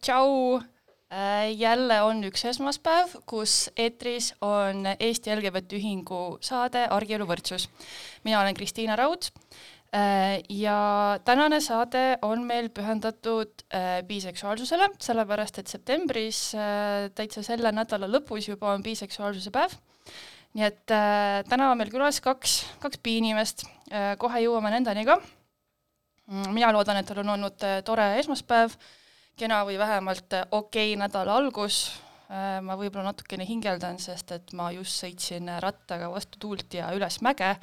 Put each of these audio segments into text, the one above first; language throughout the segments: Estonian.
tšau, jälle on üks esmaspäev, kus eetris on Eesti LGBT Ühingu saade Argielu võrdsus. mina olen Kristiina Raud ja tänane saade on meil pühendatud biseksuaalsusele, sellepärast et septembris, täitsa selle nädala lõpus juba on biseksuaalsuse päev. nii et täna on meil külas kaks, kaks bi-inimest, kohe jõuame nendeni ka. mina loodan, et teil on olnud tore esmaspäev kena või vähemalt äh, okei okay nädala algus, äh, ma võib-olla natukene hingeldan, sest et ma just sõitsin rattaga vastu tuult ja üles mäge,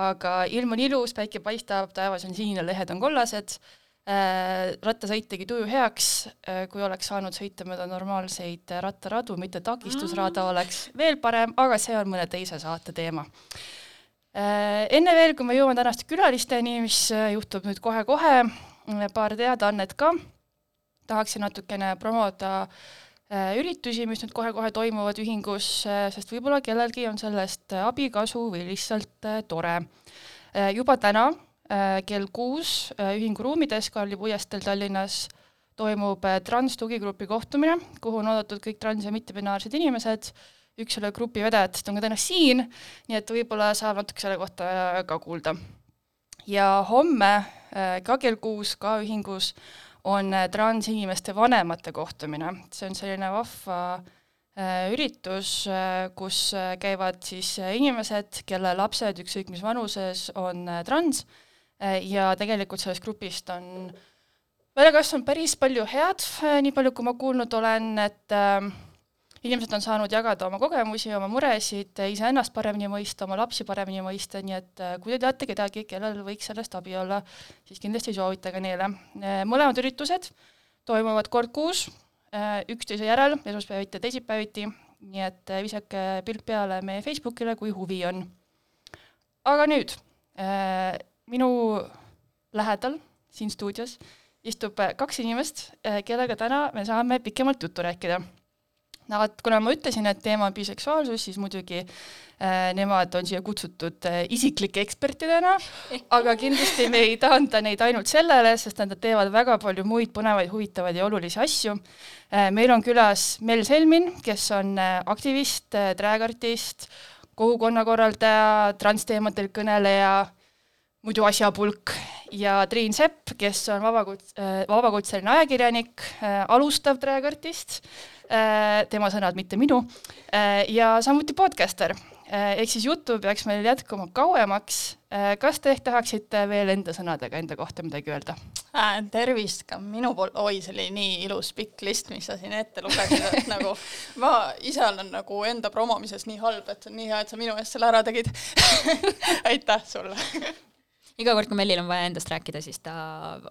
aga ilm on ilus, päike paistab, taevas on sinine, lehed on kollased, äh, rattasõit tegi tuju heaks, kui oleks saanud sõita mööda normaalseid rattaradu, mitte takistusrada, mm. oleks veel parem, aga see on mõne teise saate teema. Enne veel, kui me jõuame tänaste külalisteni, mis juhtub nüüd kohe-kohe, paar teadaannet ka tahaksin natukene promoda äh, üritusi, mis nüüd kohe-kohe toimuvad ühingus, äh, sest võib-olla kellelgi on sellest äh, abi, kasu või lihtsalt tore. juba täna kell kuus ühingu ruumides Karli puiesteel Tallinnas toimub trans-tugigrupi kohtumine, kuhu on oodatud kõik trans- ja mittebinaarsed inimesed, üks selle grupi vedajatest on ka täna siin, nii et võib-olla saab natuke selle kohta ka kuulda. ja homme ka kell kuus ka ühingus on äh, transinimeste vanemate kohtumine, see on selline vahva äh, üritus, äh, kus käivad siis inimesed, kelle lapsed ükskõik mis vanuses on trans ja tegelikult sellest grupist on välja kasvanud päris palju head, nii palju kui ma kuulnud olen, et äh, inimesed on saanud jagada oma kogemusi, oma muresid, iseennast paremini mõista, oma lapsi paremini mõista, nii et äh, kui te teate kedagi, kellel võiks sellest abi olla, siis kindlasti soovitage neile. Äh, mõlemad üritused toimuvad kord kuus, äh, üksteise järel, esmaspäeviti ja teisipäeviti, nii et visake pilk peale meie Facebookile, kui huvi on. aga nüüd, minu lähedal siin stuudios istub kaks inimest, kellega täna me saame pikemalt juttu rääkida no vot, kuna ma ütlesin, et teema on biseksuaalsus, siis muidugi äh, nemad on siia kutsutud äh, isiklike ekspertidena, aga kindlasti me ei taanda neid ainult sellele, sest nad teevad väga palju muid põnevaid, huvitavaid ja olulisi asju äh,. meil on külas Mel Selmin, kes on aktivist drag-artist, kogukonnakorraldaja, transteemadel kõneleja, muidu asjapulk ja Triin Sepp, kes on vabakuts-, vabakutseline ajakirjanik, alustav drag-artist Äh, tema sõnad, mitte minu, äh, ja samuti podcaster. Äh, ehk siis juttu peaks meil jätkuma kauemaks. kas te ehk tahaksite veel enda sõnadega enda kohta midagi öelda äh,? tervist ka minu poolt, oi, see oli nii ilus pikk list, mis sa siin ette lugesid, et nagu ma ise olen nagu enda promomises nii halb, et nii hea, et sa minu eest selle ära tegid aitäh sulle iga kord, kui Mellil on vaja endast rääkida, siis ta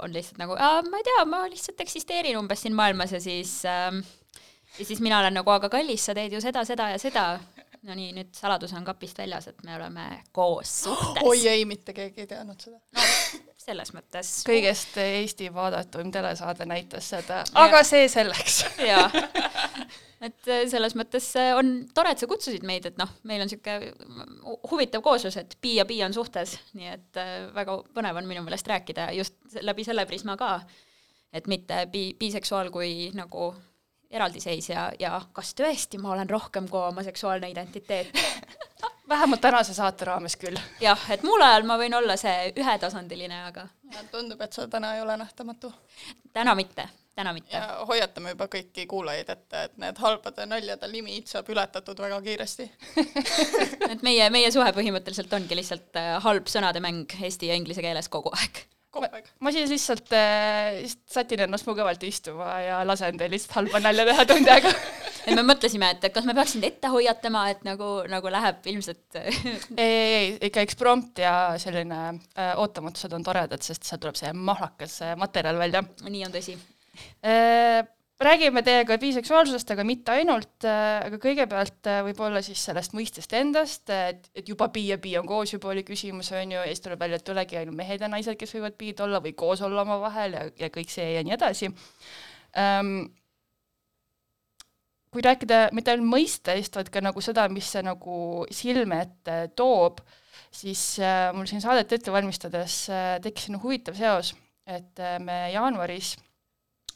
on lihtsalt nagu, ma ei tea, ma lihtsalt eksisteerin umbes siin maailmas ja siis äh, ja siis mina olen nagu, aga kallis, sa teed ju seda, seda ja seda. no nii, nüüd saladus on kapist väljas, et me oleme koos suhtes. oi ei, mitte keegi ei teadnud seda no,. selles mõttes. kõigest Eesti vaadatum telesaade näitas seda, aga see selleks jaa, et äh, selles mõttes äh, on tore, et sa kutsusid meid, et noh, meil on niisugune huvitav kooslus, et bi ja bi on suhtes, nii et äh, väga põnev on minu meelest rääkida just läbi selle prisma ka, et mitte bi-, biseksuaal kui nagu eraldiseisja ja kas tõesti ma olen rohkem kui oma seksuaalne identiteet vähemalt tänase saate raames küll. jah, et muul ajal ma võin olla see ühetasandiline, aga tundub, et sa täna ei ole nähtamatu. täna mitte, täna mitte. ja hoiatame juba kõiki kuulajaid ette, et need halbade naljade limiid saab ületatud väga kiiresti et meie, meie suhe põhimõtteliselt ongi lihtsalt äh, halb sõnade mäng eesti ja inglise keeles kogu aeg aeg. ma siis lihtsalt äh,, sätin ennast mugavalt istuma ja lasen teil lihtsalt halba nalja teha tund aega et me mõtlesime, et kas me peaks sind ette hoiatama, et nagu, nagu läheb ilmselt ei, ei, ei, ikka eksprompt ja selline äh, ootamatused on toredad, sest sealt tuleb see mahlakas materjal välja. nii on tõsi äh, räägime teiega biseksuaalsusest, aga mitte ainult, äh, aga kõigepealt äh, võib-olla siis sellest mõistest endast, et, et juba bi ja bi on koos juba oli küsimus, on ju, ja siis tuleb välja, et ei olegi ainult mehed ja naised, kes võivad biid olla või koos olla omavahel ja, ja kõik see ja nii edasi um,. kui rääkida mitte ainult mõistest, vaid ka nagu seda, mis see nagu silme ette toob, siis äh, mul siin saadet ette valmistades äh, tekkis nagu huvitav seos, et äh, me jaanuaris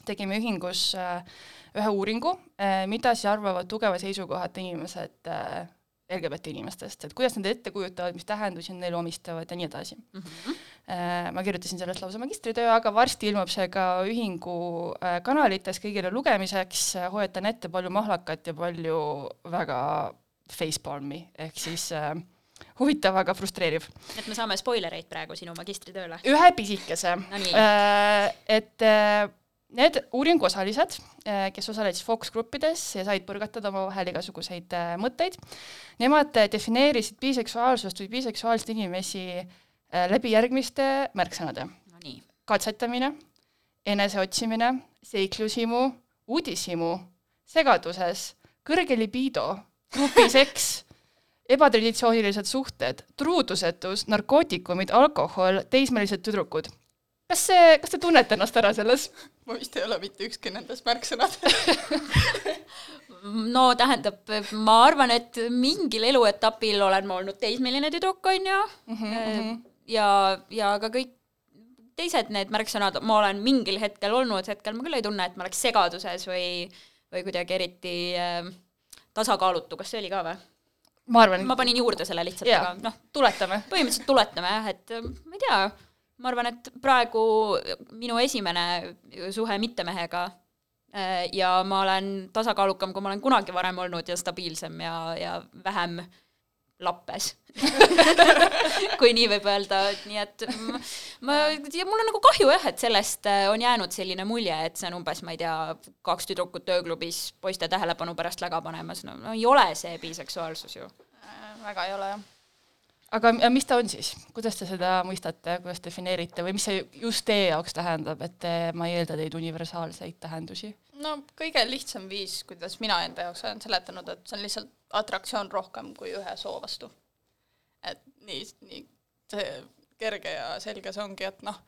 tegime ühingus äh, ühe uuringu, mida siis arvavad tugeva seisukohata inimesed LGBT inimestest, et kuidas nad ette kujutavad, mis tähendusi nad neile omistavad ja nii edasi mm. -hmm. Ma kirjutasin sellest lausa magistritöö, aga varsti ilmub see ka ühingu äh, kanalites kõigile lugemiseks, hoiatan ette palju mahlakat ja palju väga facepalmi, ehk siis äh, huvitav, aga frustreeriv. et me saame spoilereid praegu sinu magistritööle? ühe pisikese no. Äh, et äh, Need uuringuosalised, eh, kes osalesid fookusgruppides ja said põrgatada omavahel igasuguseid eh, mõtteid, nemad eh, defineerisid biseksuaalsust või biseksuaalseid inimesi läbi järgmiste märksõnade no. katsetamine, eneseotsimine, seiklushimu, uudishimu, segaduses, kõrge libido, grupiseks ebatraditsioonilised suhted, truudusetus, narkootikumid, alkohol, teismelised tüdrukud kas see, kas te tunnete ennast ära selles? Ma vist ei ole mitte ükski nendest märksõnad no tähendab, ma arvan, et mingil eluetapil olen ma olnud teismeline tüdruk, on ju mm, -hmm. ja, ja ka kõik teised need märksõnad ma olen mingil hetkel olnud, hetkel ma küll ei tunne, et ma oleks segaduses või, või kuidagi eriti äh, tasakaalutu, kas see oli ka või? ma arvan. ma panin juurde selle lihtsalt, aga noh, tuletame. põhimõtteliselt tuletame jah, et ma ei tea ma arvan, et praegu minu esimene suhe mittemehega äh, ja ma olen tasakaalukam, kui ma olen kunagi varem olnud ja stabiilsem ja, ja vähem lappes. Kui nii võib öelda, nii et ma, ja mul on nagu kahju jah, et sellest äh, on jäänud selline mulje, et see on umbes, ma ei tea, kaks tüdrukut ööklubis poiste tähelepanu pärast läga panemas, no ei ole see biseksuaalsus ju. Äh, väga ei ole jah aga mis ta on siis, kuidas te seda mõistate, kuidas defineerite või mis see just teie jaoks tähendab, et ma ei eelda teid universaalseid tähendusi? no kõige lihtsam viis, kuidas mina enda jaoks olen seletanud, et see on lihtsalt atraktsioon rohkem kui ühe soo vastu. et nii, nii see kerge ja selge see ongi, et noh,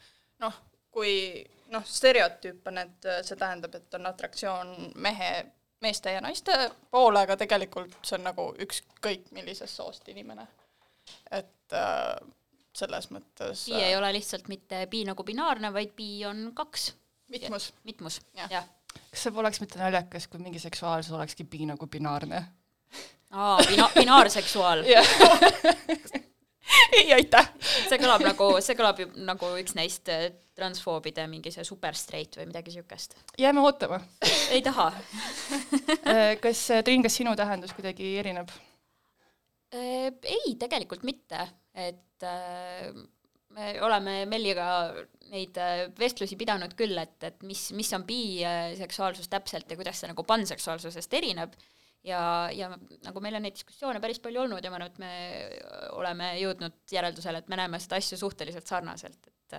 noh, kui noh, stereotüüp on, et see tähendab, et on atraktsioon mehe, meeste ja naiste poole, aga tegelikult see on nagu ükskõik millisest soost inimene et äh, selles mõttes bi ei äh, ole lihtsalt mitte bi nagu binaarne, vaid bi on kaks. mitmus. mitmus ja., jah. kas see poleks mitte naljakas, kui mingi seksuaalsus olekski bi nagu binaarne? aa, bina-, binaarseksuaal ei, aitäh! see kõlab nagu, see kõlab ju nagu üks neist äh, transfoobide mingi see super straight või midagi siukest. jääme ootama ei taha äh, kas, Triin, kas sinu tähendus kuidagi erineb? Äh, ei, tegelikult mitte, et äh, me oleme Melliga neid äh, vestlusi pidanud küll, et, et mis, mis on biseksuaalsus täpselt ja kuidas see nagu panseksuaalsusest erineb. Ja, ja nagu meil on neid diskussioone päris palju olnud ja ma arvan, et me oleme jõudnud järeldusele, et me näeme seda asja suhteliselt sarnaselt, et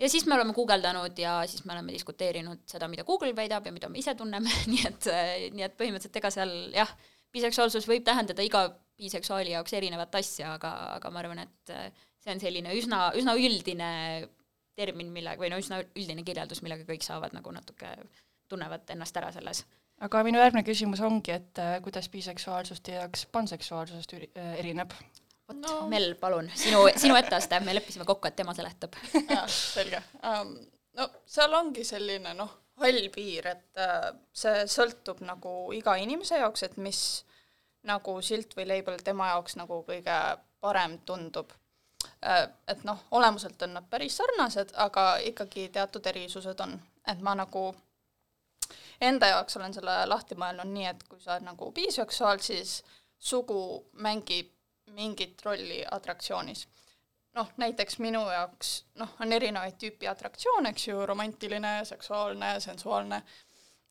ja siis me oleme guugeldanud ja siis me oleme diskuteerinud seda, mida Google väidab ja mida me ise tunneme. Nii et, nii et põhimõtteliselt ega seal jah, biseksuaalsus võib tähendada iga biseksuaali jaoks erinevat asja, aga, aga ma arvan, et äh, see on selline üsna, üsna üldine termin, mille, või no üsna üldine kirjeldus, millega kõik saavad nagu natuke, tunnevad ennast ära selles. aga minu järgmine küsimus ongi, et äh, kuidas biseksuaalsus teie jaoks panseksuaalsusest üri, äh, erineb? vot no., Mel, palun, sinu, sinu etteaste, me leppisime kokku, et tema seletab selge um,. no seal ongi selline noh, hall piir, et uh, see sõltub nagu iga inimese jaoks, et mis nagu silt või label tema jaoks nagu kõige parem tundub. Äh, et noh, olemuselt on nad päris sarnased, aga ikkagi teatud erisused on, et ma nagu enda jaoks olen selle lahti mõelnud nii, et kui sa oled nagu biseksuaal, siis sugu mängib mingit rolli atraktsioonis. noh, näiteks minu jaoks noh, on erinevaid tüüpi atraktsioone, eks ju, romantiline, seksuaalne, sensuaalne,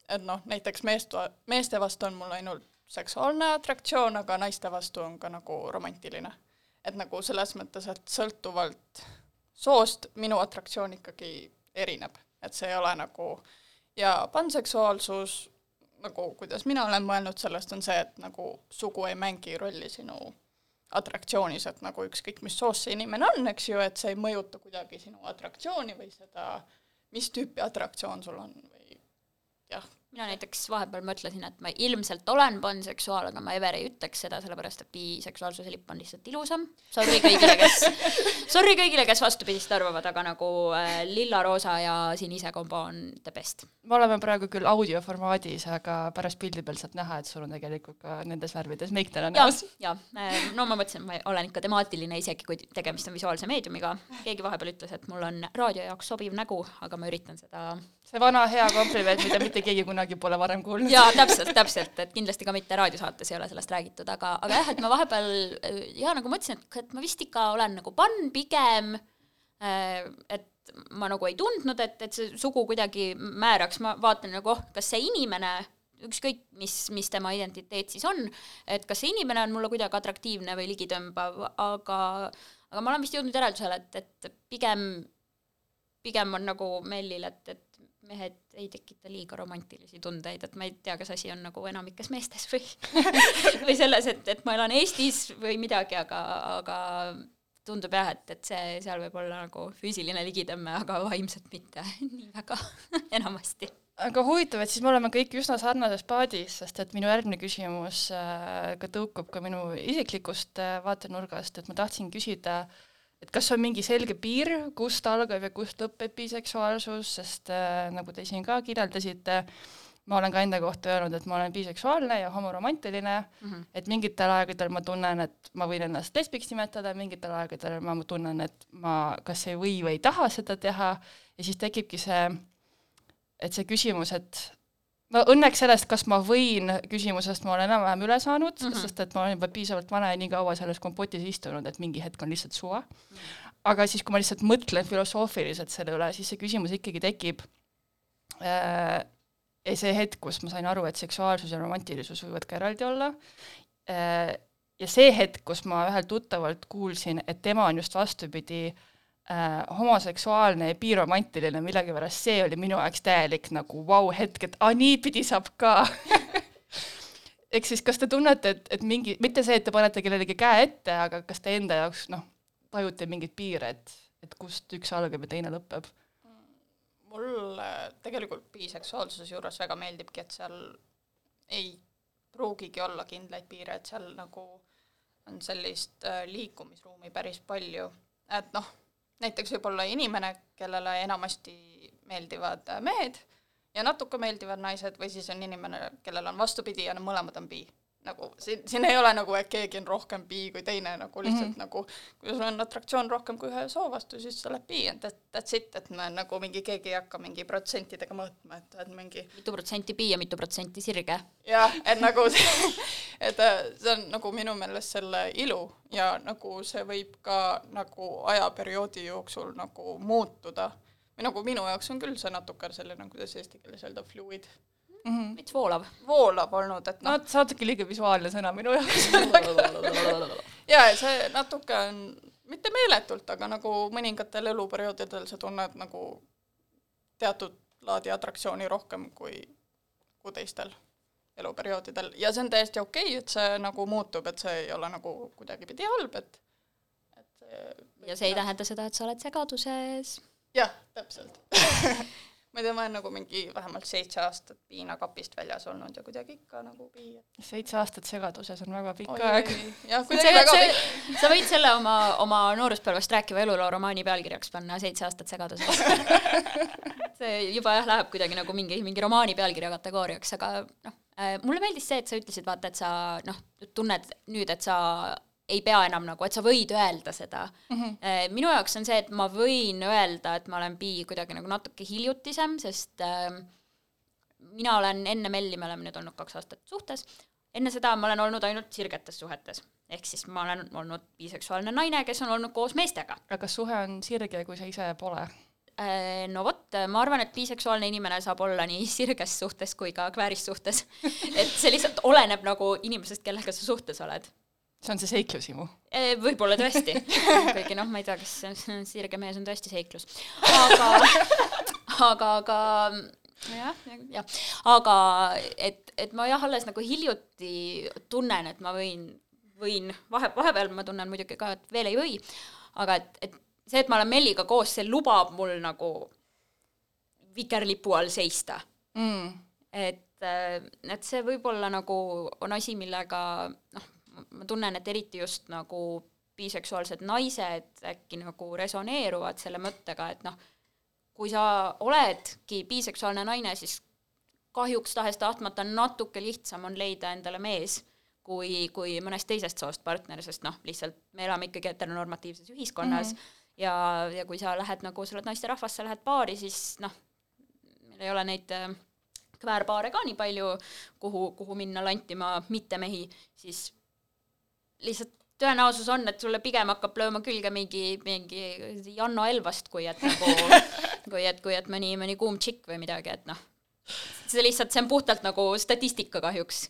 et noh, näiteks meest, meeste vastu on mul ainult seksuaalne atraktsioon, aga naiste vastu on ka nagu romantiline. et nagu selles mõttes, et sõltuvalt soost minu atraktsioon ikkagi erineb, et see ei ole nagu ja panseksuaalsus, nagu kuidas mina olen mõelnud sellest, on see, et nagu sugu ei mängi rolli sinu atraktsioonis, et nagu ükskõik, mis soost see inimene on, eks ju, et see ei mõjuta kuidagi sinu atraktsiooni või seda, mis tüüpi atraktsioon sul on või jah mina näiteks vahepeal mõtlesin, et ma ilmselt olen panseksuaal, aga ma ever ei ütleks seda, sellepärast et biseksuaalsuse lipp on lihtsalt ilusam. Sorry kõigile, kes, sorry kõigile, kes vastupidist arvavad, aga nagu äh, lilla, roosa ja sinise kombo on the best. me oleme praegu küll audioformaadis, aga pärast pildi peal saad näha, et sul on tegelikult ka nendes värvides meik täna näos. ja, ja, no ma mõtlesin, ma olen ikka temaatiline, isegi kui tegemist on visuaalse meediumiga. keegi vahepeal ütles, et mul on raadio jaoks sobiv nägu, aga ma üritan seda see vana hea kompliment, mida mitte keegi kunagi pole varem kuulnud. jaa, täpselt, täpselt, et kindlasti ka mitte raadiosaates ei ole sellest räägitud, aga, aga jah, et ma vahepeal ja nagu mõtlesin, et, ma vist ikka olen nagu pann pigem, äh, et ma nagu ei tundnud, et, et see sugu kuidagi määraks, ma vaatan nagu, oh, kas see inimene, ükskõik, mis, mis tema identiteet siis on, et kas see inimene on mulle kuidagi atraktiivne või ligitõmbav, aga aga ma olen vist jõudnud järeldusele, et, et pigem, pigem on nagu Mellil, et, et mehed ei tekita liiga romantilisi tundeid, et ma ei tea, kas asi on nagu enamikes meestes või või selles, et, et ma elan Eestis või midagi, aga, aga tundub jah, et, et see, seal võib olla nagu füüsiline ligitõmme, aga vaimselt mitte nii väga enamasti. aga huvitav, et siis me oleme kõik üsna sarnases paadis, sest et minu järgmine küsimus äh, ka tõukub ka minu isiklikust äh, vaatenurgast, et ma tahtsin küsida äh, et kas on mingi selge piir, kust algab ja kust lõpeb biseksuaalsus, sest äh, nagu te siin ka kirjeldasite, ma olen ka enda kohta öelnud, et ma olen biseksuaalne ja homoromantiline. Mm, -hmm. et mingitel aegadel ma tunnen, et ma võin ennast lesbiks nimetada, mingitel aegadel ma tunnen, et ma kas ei või või ei taha seda teha. Ja siis tekibki see, et see küsimus, et no õnneks sellest, kas ma võin küsimusest, ma olen enam-vähem üle saanud mm, -hmm. sest et ma olen juba piisavalt vana ja nii kaua selles kompotis istunud, et mingi hetk on lihtsalt suva aga siis, kui ma lihtsalt mõtlen filosoofiliselt selle üle, siis see küsimus ikkagi tekib äh,. ja see hetk, kus ma sain aru, et seksuaalsus ja romantilisus võivad ka eraldi olla äh,, ja see hetk, kus ma ühelt tuttavalt kuulsin, et tema on just vastupidi äh, homoseksuaalne ja biromantiline, millegipärast see oli minu jaoks täielik nagu vau-hetk, et aa, niipidi saab ka ehk siis kas te tunnete, et, et mingi, mitte see, et te panete kellelegi käe ette, aga kas te enda jaoks noh, tajute mingeid piire, et, et kust üks algab ja teine lõpeb? mulle tegelikult biseksuaalsuse juures väga meeldibki, et seal ei pruugigi olla kindlaid piire, et seal nagu on sellist äh, liikumisruumi päris palju, et noh näiteks võib olla inimene, kellele enamasti meeldivad mehed ja natuke meeldivad naised või siis on inimene, kellel on vastupidi ja mõlemad on bi. Nagu siin, siin ei ole nagu, et keegi on rohkem bi kui teine, nagu lihtsalt mm -hmm. nagu kui sul on atraktsioon rohkem kui ühe soo vastu, siis sa oled bi, et that's it, et me nagu mingi, keegi ei hakka mingi protsentidega mõõtma, et, et mingi mitu protsenti bi ja mitu protsenti sirge. jah, et nagu see, et äh, see on nagu minu meelest selle ilu ja nagu see võib ka nagu ajaperioodi jooksul nagu muutuda või nagu minu jaoks on küll see natuke selline, kuidas eesti keeles öelda, fluid mm -hmm.. veits voolav. voolav olnud, et noh. No,. natuke liiga visuaalne sõna minu jaoks. Et see natuke on, mitte meeletult, aga nagu mõningatel eluperioodidel sa tunned nagu teatud laadi atraktsiooni rohkem kui, kui teistel eluperioodidel. Ja see on täiesti okei okay,, et see nagu muutub, et see ei ole nagu kuidagipidi halb, et et see ja see ei tähenda seda, et sa oled segaduses. Jah, täpselt ma ei tea, ma olen nagu mingi vähemalt seitse aastat piinakapist väljas olnud ja kuidagi ikka nagu pii. seitse aastat segaduses on väga pikk aeg. jah, kuidagi väga pikk. sa võid selle oma, oma nooruspõlvest rääkiva eluloo romaani pealkirjaks panna, Seitse aastat segaduses see juba jah, läheb kuidagi nagu mingi, mingi romaani pealkirja kategooriaks, aga noh, äh, mulle meeldis see, et sa ütlesid, vaata, et sa noh, tunned nüüd, et sa ei pea enam nagu, et sa võid öelda seda mm. -hmm. minu jaoks on see, et ma võin öelda, et ma olen bi kuidagi nagu natuke hiljutisem, sest äh, mina olen enne Melli, me oleme nüüd olnud kaks aastat suhtes, enne seda ma olen olnud ainult sirgetes suhetes. ehk siis ma olen olnud biseksuaalne naine, kes on olnud koos meestega. aga suhe on sirge, kui sa ise pole? Äh, no vot, ma arvan, et biseksuaalne inimene saab olla nii sirges suhtes kui ka kvääris suhtes. et see lihtsalt oleneb nagu inimesest, kellega sa suhtes oled see on see seiklushimu? võib-olla tõesti, kuigi noh, ma ei tea, kas sirge mees on tõesti seiklus, aga, aga, aga jah, jah, aga et, et ma jah, alles nagu hiljuti tunnen, et ma võin, võin, vahe, vahepeal ma tunnen muidugi ka, et veel ei või, aga et, et see, et ma olen Melliga koos, see lubab mul nagu vikerlipu all seista. Mm.. et et see võib-olla nagu on asi, millega noh, ma tunnen, et eriti just nagu biseksuaalsed naised äkki nagu resoneeruvad selle mõttega, et noh, kui sa oledki biseksuaalne naine, siis kahjuks tahes-tahtmata natuke lihtsam on leida endale mees kui, kui mõnest teisest soost partner, sest noh, lihtsalt me elame ikkagi heteronormatiivses ühiskonnas mm -hmm. ja, ja kui sa lähed nagu, sa oled naisterahvas, sa lähed baari, siis noh, meil ei ole neid äh, kväärpaare ka nii palju, kuhu, kuhu minna lantima mittemehi, siis lihtsalt tõenäosus on, et sulle pigem hakkab lööma külge mingi, mingi Janno Elvast, kui et nagu, kui et, kui et mõni, mõni kuum tšikk või midagi, et noh, see lihtsalt, see on puhtalt nagu statistika kahjuks.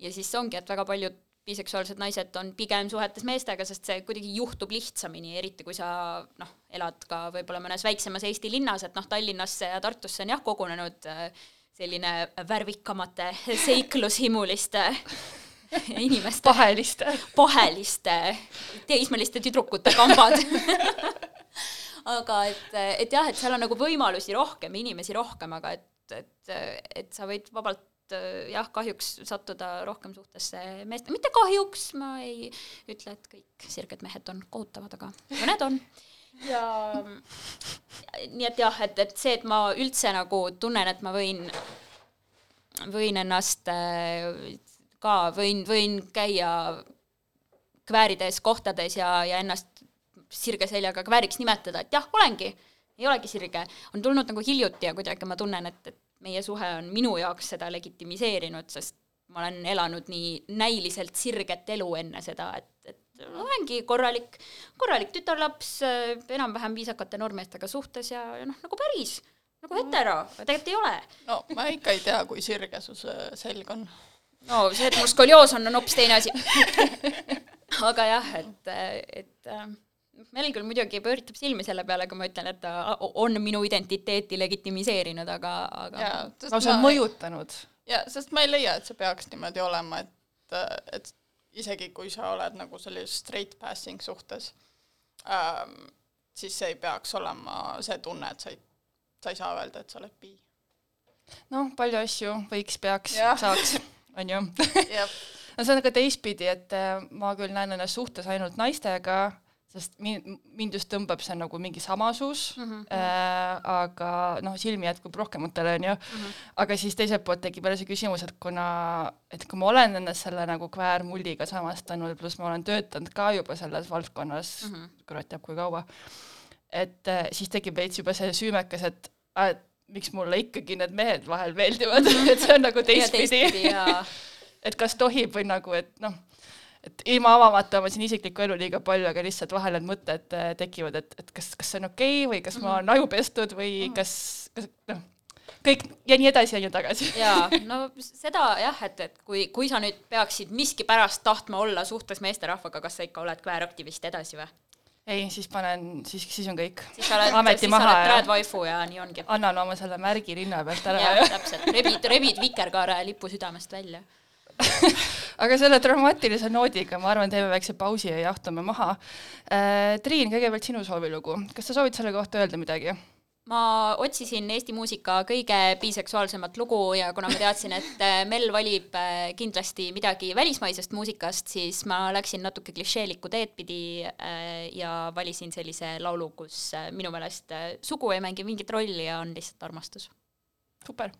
ja siis ongi, et väga paljud biseksuaalsed naised on pigem suhetes meestega, sest see kuidagi juhtub lihtsamini, eriti kui sa noh, elad ka võib-olla mõnes väiksemas Eesti linnas, et noh, Tallinnasse ja Tartusse on jah kogunenud äh, selline värvikamate seiklushimuliste inimeste paheliste, paheliste. Teismeliste tüdrukute kambad. Aga et, et jah, et seal on nagu võimalusi rohkem, inimesi rohkem, aga et, et, et sa võid vabalt jah, kahjuks sattuda rohkem suhtesse meeste, mitte kahjuks, ma ei ütle, et kõik sirged mehed on kohutavad, aga mõned on. ja nii et jah, et, et see, et ma üldse nagu tunnen, et ma võin, võin ennast ka võin, võin käia kväärides kohtades ja, ja ennast sirge seljaga kvääriks nimetada, et jah, olengi, ei olegi sirge. on tulnud nagu hiljuti ja kuidagi ma tunnen, et, et meie suhe on minu jaoks seda legitimiseerinud, sest ma olen elanud nii näiliselt sirget elu enne seda, et, et olengi korralik, korralik tütarlaps, enam-vähem viisakate noormeestega suhtes ja, ja noh, nagu päris, nagu hetero, aga tegelikult ei ole. no ma ikka ei tea, kui sirge su selg on no see, et mul skolioos on, on hoopis teine asi aga jah, et, et äh, Mel küll muidugi pööritab silmi selle peale, kui ma ütlen, et ta on minu identiteeti legitimiseerinud, aga, aga jaa, lausa ma... mõjutanud. jaa, sest ma ei leia, et see peaks niimoodi olema, et, et isegi kui sa oled nagu sellises straight passing suhtes ähm,, siis see ei peaks olema see tunne, et sa ei, sa ei saa öelda, et sa oled bi. noh, palju asju võiks, peaks, saaks on ju no see on ka teistpidi, et äh, ma küll näen ennast suhtes ainult naistega, sest mind, mind just tõmbab see nagu mingi samasus mm, -hmm. äh, aga noh, silmi jätkub rohkematele, on ju mm, -hmm. aga siis teiselt poolt tekib jälle see küsimus, et kuna, et kui ma olen ennast selle nagu kväärmulliga samastanud, pluss ma olen töötanud ka juba selles valdkonnas mm, -hmm. kurat teab kui kaua, et äh, siis tekib veits juba see süümekas, et, et miks mulle ikkagi need mehed vahel meeldivad et see on nagu teistpidi. et kas tohib või nagu, et noh, et ilma avamata oma siin isiklikku elu liiga palju, aga lihtsalt vahel need mõtted äh, tekivad, et, et kas, kas see on okei okay või kas ma olen aju pestud või mm -hmm. kas, kas noh, kõik ja nii edasi ja nii tagasi. jaa, no seda jah, et, et kui, kui sa nüüd peaksid miskipärast tahtma olla suhtes meesterahvaga, kas sa ikka oled kvääraktivist edasi või? Ei, siis panen, siis, siis on kõik. siis oled, siis sa oled trad waifu ja nii ongi. annan oma selle märgi rinna pealt ära. jah, täpselt, rebid, rebid vikerkaare lipu südamest välja aga selle dramaatilise noodiga ma arvan, teeme väikse pausi ja jahtume maha äh,. Triin, kõigepealt sinu soovilugu, kas sa soovid selle kohta öelda midagi? Ma otsisin Eesti muusika kõige biseksuaalsemat lugu ja kuna ma teadsin, et äh, Mel valib äh, kindlasti midagi välismaisest muusikast, siis ma läksin natuke klišeelikku teed pidi äh, ja valisin sellise laulu, kus minu meelest sugu ei mängi mingit rolli ja on lihtsalt armastus. super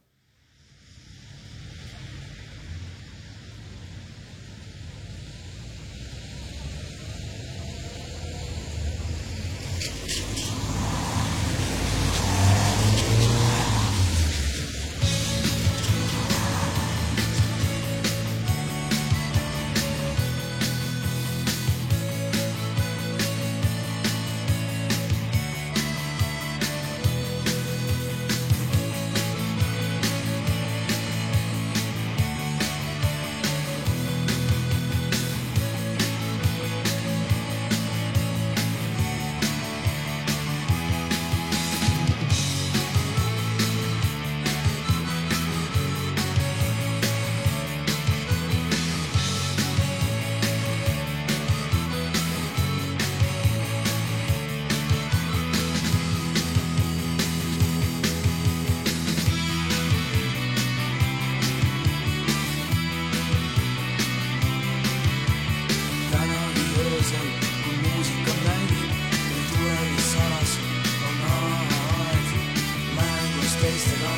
teistega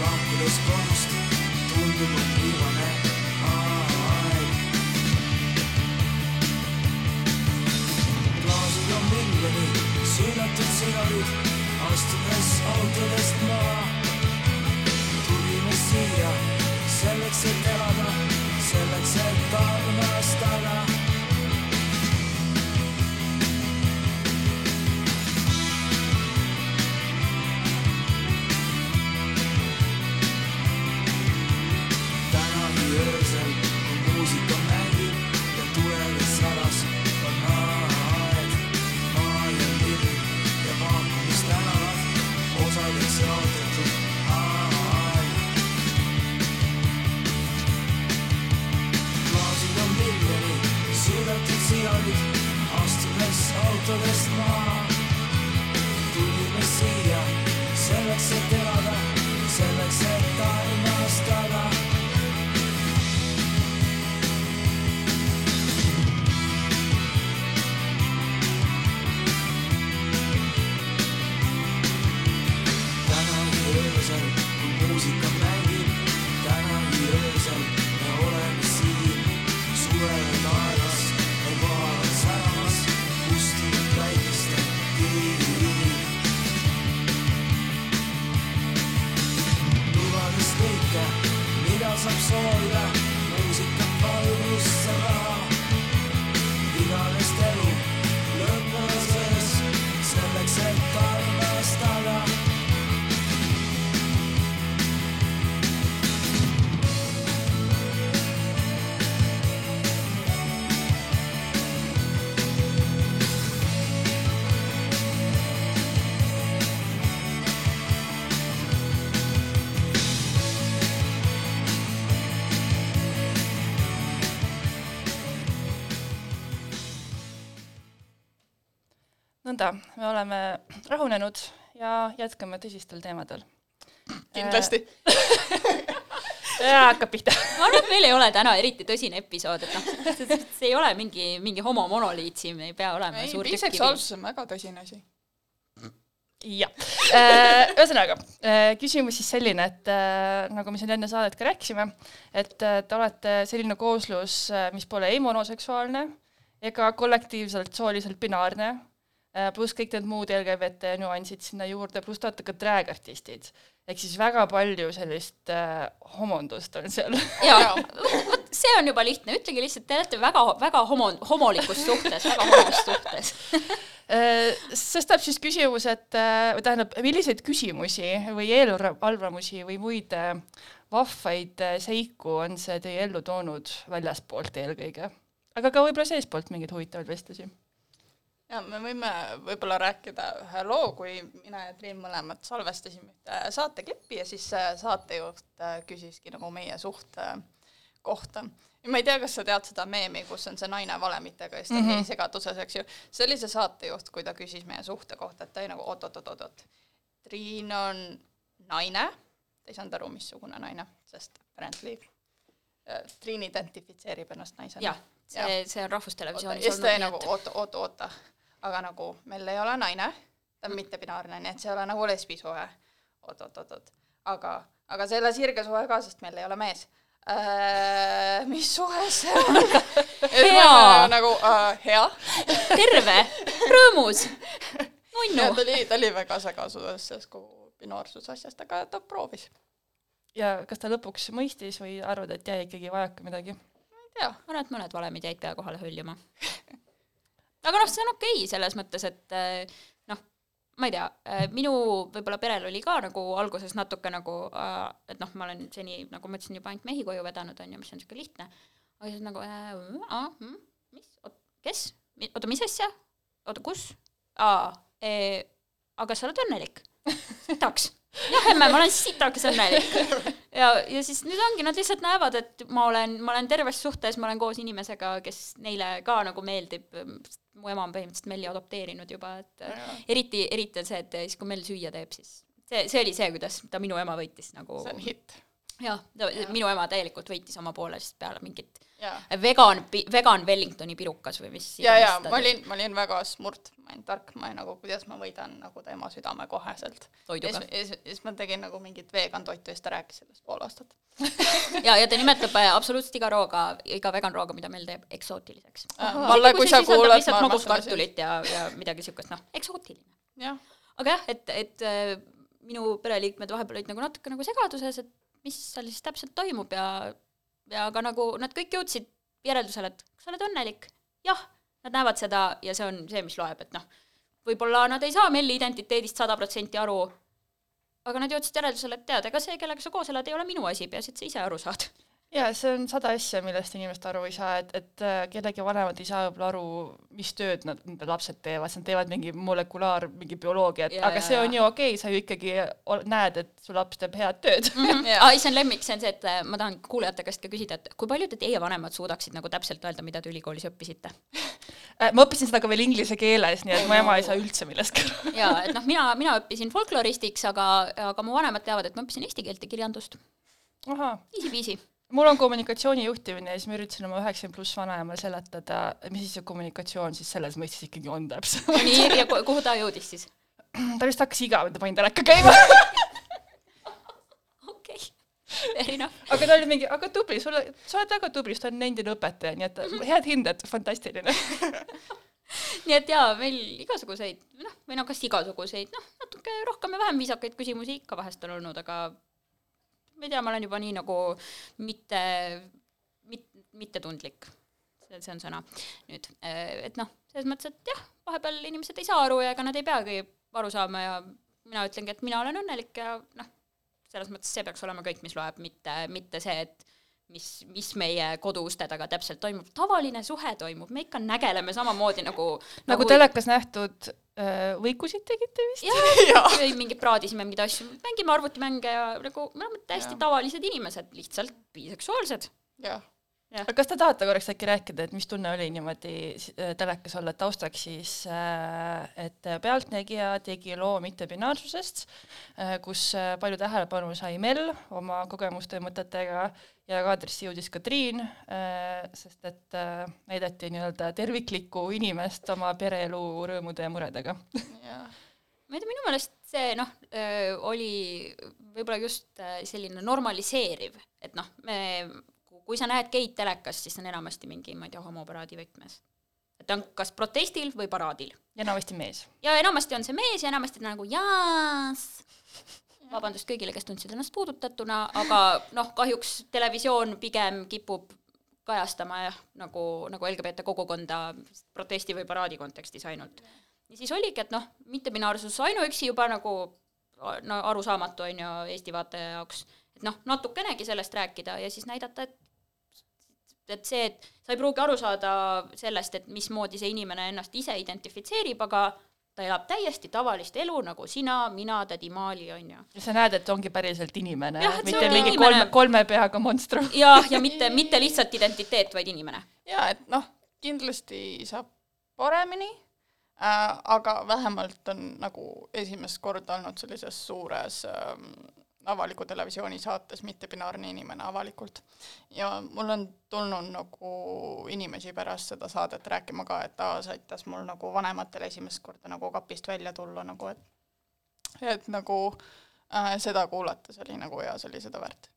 lahkudes kodust tundub, et viimane aeg. klaasid on miljoni, süüdatud sigarid, astudes autodest maha. tulime siia selleks, et elada, selleks, et armastada nõnda, me oleme rahunenud ja jätkame tõsistel teemadel. kindlasti. ja hakkab pihta. ma arvan, et meil ei ole täna eriti tõsine episood, et noh, see ei ole mingi, mingi homomonoliit siin, me ei pea olema ei, suur biseksuaalsus on väga tõsine asi. jah, ühesõnaga küsimus siis selline, et äh, nagu me siin enne saadet ka rääkisime, et äh, te olete selline kooslus, mis pole ei monoseksuaalne ega kollektiivselt sooliselt binaarne, pluss kõik need muud LGBT nüansid sinna juurde, pluss olete ka drag-artistid. ehk siis väga palju sellist äh, homondust on seal. jaa, vot see on juba lihtne, ütlege lihtsalt, te olete väga, väga homo, homolikus suhtes, väga homos suhtes. Äh, sest tuleb siis küsimus, et äh, või tähendab, milliseid küsimusi või eelarvamusi või muid äh, vahvaid äh, seiku on see teie ellu toonud väljaspoolt eelkõige, aga ka võib-olla seestpoolt mingeid huvitavaid vestlusi? Ja me võime võib-olla rääkida ühe loo, kui mina ja Triin mõlemad salvestasime ühte saateklippi ja siis see saatejuht äh, küsiski nagu meie suhte kohta. ja ma ei tea, kas sa tead seda meemi, kus on see naine valemitega ja siis ta on mm -hmm. segaduses, eks ju. see oli see saatejuht, kui ta küsis meie suhte kohta, et ta oli nagu oot-oot-oot-oot. Triin on naine, ta ei saanud aru, missugune naine, sest apparently äh, Triin identifitseerib ennast naisena jah, see, see on Rahvustelevisioonis ja siis ta jäi nagu et- oota, oota, oota, aga nagu meil ei ole naine, ta on mittepinaarne, nii et see ei ole nagu lesbisuhe. oot, oot, oot, oot, aga, aga see ei ole sirge suhe ka, sest meil ei ole mees äh,. mis suhe see on? Hea. nagu äh, hea. terve, rõõmus, nunnu ta. oli, ta oli väga segaduses sellest kogu binaarsuse asjast, aga ta proovis. ja kas ta lõpuks mõistis või arvad, et jäi ikkagi vajaka midagi? ma ei tea, ma arvan, et mõned valemid jäid pea kohale hõljuma. aga noh, see on okei okay, selles mõttes, et eh, noh, ma ei tea, minu võib-olla perel oli ka nagu alguses natuke nagu, et noh, ma olen seni, nagu ma ütlesin, juba ainult mehi koju vedanud, on ju, mis on niisugune lihtne. aga siis nagu äh,, mis, kes, oota, mis asja, oota, kus, aa, aga sa oled õnnelik, sitaks jah, emme, ma olen sitaks õnnelik. ja, ja siis nüüd ongi, nad lihtsalt näevad, et ma olen, ma olen terves suhtes, ma olen koos inimesega, kes neile ka nagu meeldib. mu ema on põhimõtteliselt Melli adopteerinud juba, et Jaa. eriti, eriti on see, et siis kui Mell süüa teeb, siis see, see oli see, kuidas ta minu ema võitis nagu see on hitt. jah, minu ema täielikult võitis oma poole siis peale mingit vegan, vegan Wellingtoni pirukas või mis ja, ja ma olin, ma olin väga smurt, ma olin tark, ma olin nagu, kuidas ma võidan nagu tema südame koheselt. ja siis, ja siis- ma tegin nagu mingit vegan toitu ja siis ta rääkis sellest pool aastat. ja, ja ta nimetab äh, absoluutselt iga rooga, iga vegan rooga, mida meil teeb eksootiliseks. Malle, kui sa kuulad, ma armastan sind. ja, ja midagi siukest, noh, eksootiline. aga jah, et, et äh, minu pereliikmed vahepeal olid nagu natuke nagu segaduses, et mis seal siis täpselt toimub ja, ja ka nagu nad kõik jõudsid järeldusele, et kas sa oled õnnelik? jah, nad näevad seda ja see on see, mis loeb, et noh, võib-olla nad ei saa Melli identiteedist sada protsenti aru, aga nad jõudsid järeldusele, et tead, ega see, kellega sa koos elad, ei ole minu asi, peaasi, et sa ise aru saad. jaa, see on sada asja, millest inimesed aru ei saa, et, et äh, kellegi vanemad ei saa võib-olla aru, mis tööd nad, nende lapsed teevad, nad teevad mingi molekulaar, mingi bioloogiat, aga jaa, see on jaa. ju okei okay,, sa ju ikkagi näed, et su laps teeb head tööd. Jaa. aa, see on lemmik, see on see, et äh, ma tahan kuulajate käest ka küsida, et kui palju te teie vanemad suudaksid nagu täpselt öelda, mida te ülikoolis õppisite? Äh, ma õppisin seda ka veel inglise keeles, nii et mu ema ei saa üldse millestki aru. jaa, et noh, mina, mina õppisin folkloristiks, aga, aga mu vanemad teavad, et ma õppisin eesti keelt ja kirjandust. Easy-peasy. Mul on kommunikatsiooni juhtimine ja siis ma üritasin oma üheksakümmend pluss vanaemale seletada, mis siis see kommunikatsioon siis selles mõistes ikkagi on täpselt. nii, ja ku- kuhu ta jõudis siis? ta vist hakkas igav, et ma panin teleka käima. okei okay., fair enough. aga ta oli mingi, aga tubli, sulle, sa oled väga tubli, sa oled nendinud õpetaja, nii et head hinded, fantastiline. nii et jaa, meil igasuguseid, noh, või noh, kas igasuguseid, noh, natuke rohkem ja vähem viisakaid küsimusi ikka vahest on olnud, aga ma ei tea, ma olen juba nii nagu mitte, mit-, mittetundlik. see on sõna nüüd, et noh, selles mõttes, et jah, vahepeal inimesed ei saa aru ja ega nad ei peagi aru saama ja mina ütlengi, et mina olen õnnelik ja noh, selles mõttes see peaks olema kõik, mis loeb, mitte, mitte see, et mis, mis meie koduuste taga täpselt toimub, tavaline suhe toimub, me ikka nägeleme samamoodi nagu nagu telekas nähtud äh, võikusid tegite vist? jah, või mingi praadisime mingeid asju, mängime arvutimänge ja nagu me oleme täiesti Jah. tavalised inimesed, lihtsalt biseksuaalsed. jah. aga kas te tahate korraks äkki rääkida, et mis tunne oli niimoodi äh, telekas olla, et taustaks siis, et Pealtnägija tegi loo mittebinaarsusest, kus äh, palju tähelepanu sai Mel oma kogemuste ja mõtetega ja kaadrisse jõudis ka Triin, sest et äh, näidati nii-öelda terviklikku inimest oma pereelu rõõmude ja muredega. ma ei tea, minu meelest see noh, oli võib-olla just äh, selline normaliseeriv, et noh, me, kui sa näed geid telekas, siis on enamasti mingi, ma ei tea, homoparaadi võtmes. et ta on kas protestil või paraadil. ja enamasti mees. ja enamasti on see mees ja enamasti nagu jaas. Vabandust kõigile, kes tundsid ennast puudutatuna, aga noh, kahjuks televisioon pigem kipub kajastama jah, nagu, nagu LGBT kogukonda protesti või paraadi kontekstis ainult. ja siis oligi, et noh, mittebinaarsus ainuüksi juba nagu no arusaamatu on ju Eesti vaataja jaoks, et noh, natukenegi sellest rääkida ja siis näidata, et et see, et sa ei pruugi aru saada sellest, et mismoodi see inimene ennast ise identifitseerib, aga ta elab täiesti tavalist elu nagu sina, mina, tädi Maali, on ju. ja sa näed, et ongi päriselt inimene mitte mingi inimene. kolme, kolme peaga monstrum. jah, ja mitte, mitte lihtsalt identiteet, vaid inimene. ja et noh, kindlasti saab paremini äh,, aga vähemalt on nagu esimest korda olnud sellises suures ähm, avaliku televisiooni saates mittebinaarne inimene avalikult. ja mul on tulnud nagu inimesi pärast seda saadet rääkima ka, et aa, see aitas mul nagu vanematel esimest korda nagu kapist välja tulla nagu, et et nagu äh, seda kuulates oli nagu hea, see oli seda väärt.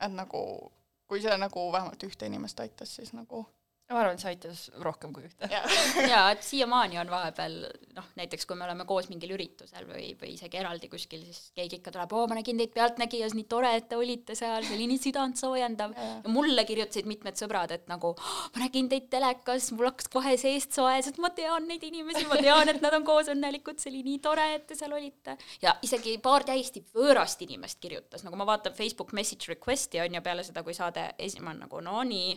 et nagu kui see nagu vähemalt ühte inimest aitas, siis nagu ma arvan, et see aitas rohkem kui ühte. jah, jaa, et siiamaani on vahepeal noh, näiteks kui me oleme koos mingil üritusel või, või isegi eraldi kuskil, siis keegi ikka tuleb, oo, ma nägin teid Pealtnägijas, nii tore, et te olite seal, see oli nii südantsoojendav. ja mulle kirjutasid mitmed sõbrad, et nagu "Oh, ma nägin teid telekas, mul hakkas kohe seest soe, sest ma tean neid inimesi, ma tean, et nad on koos õnnelikud, see oli nii tore, et te seal olite. ja isegi paar täiesti võõrast inimest kirjutas, nagu ma vaatan Facebook message request'i on ju peale seda, kui saade esimene nagu no nii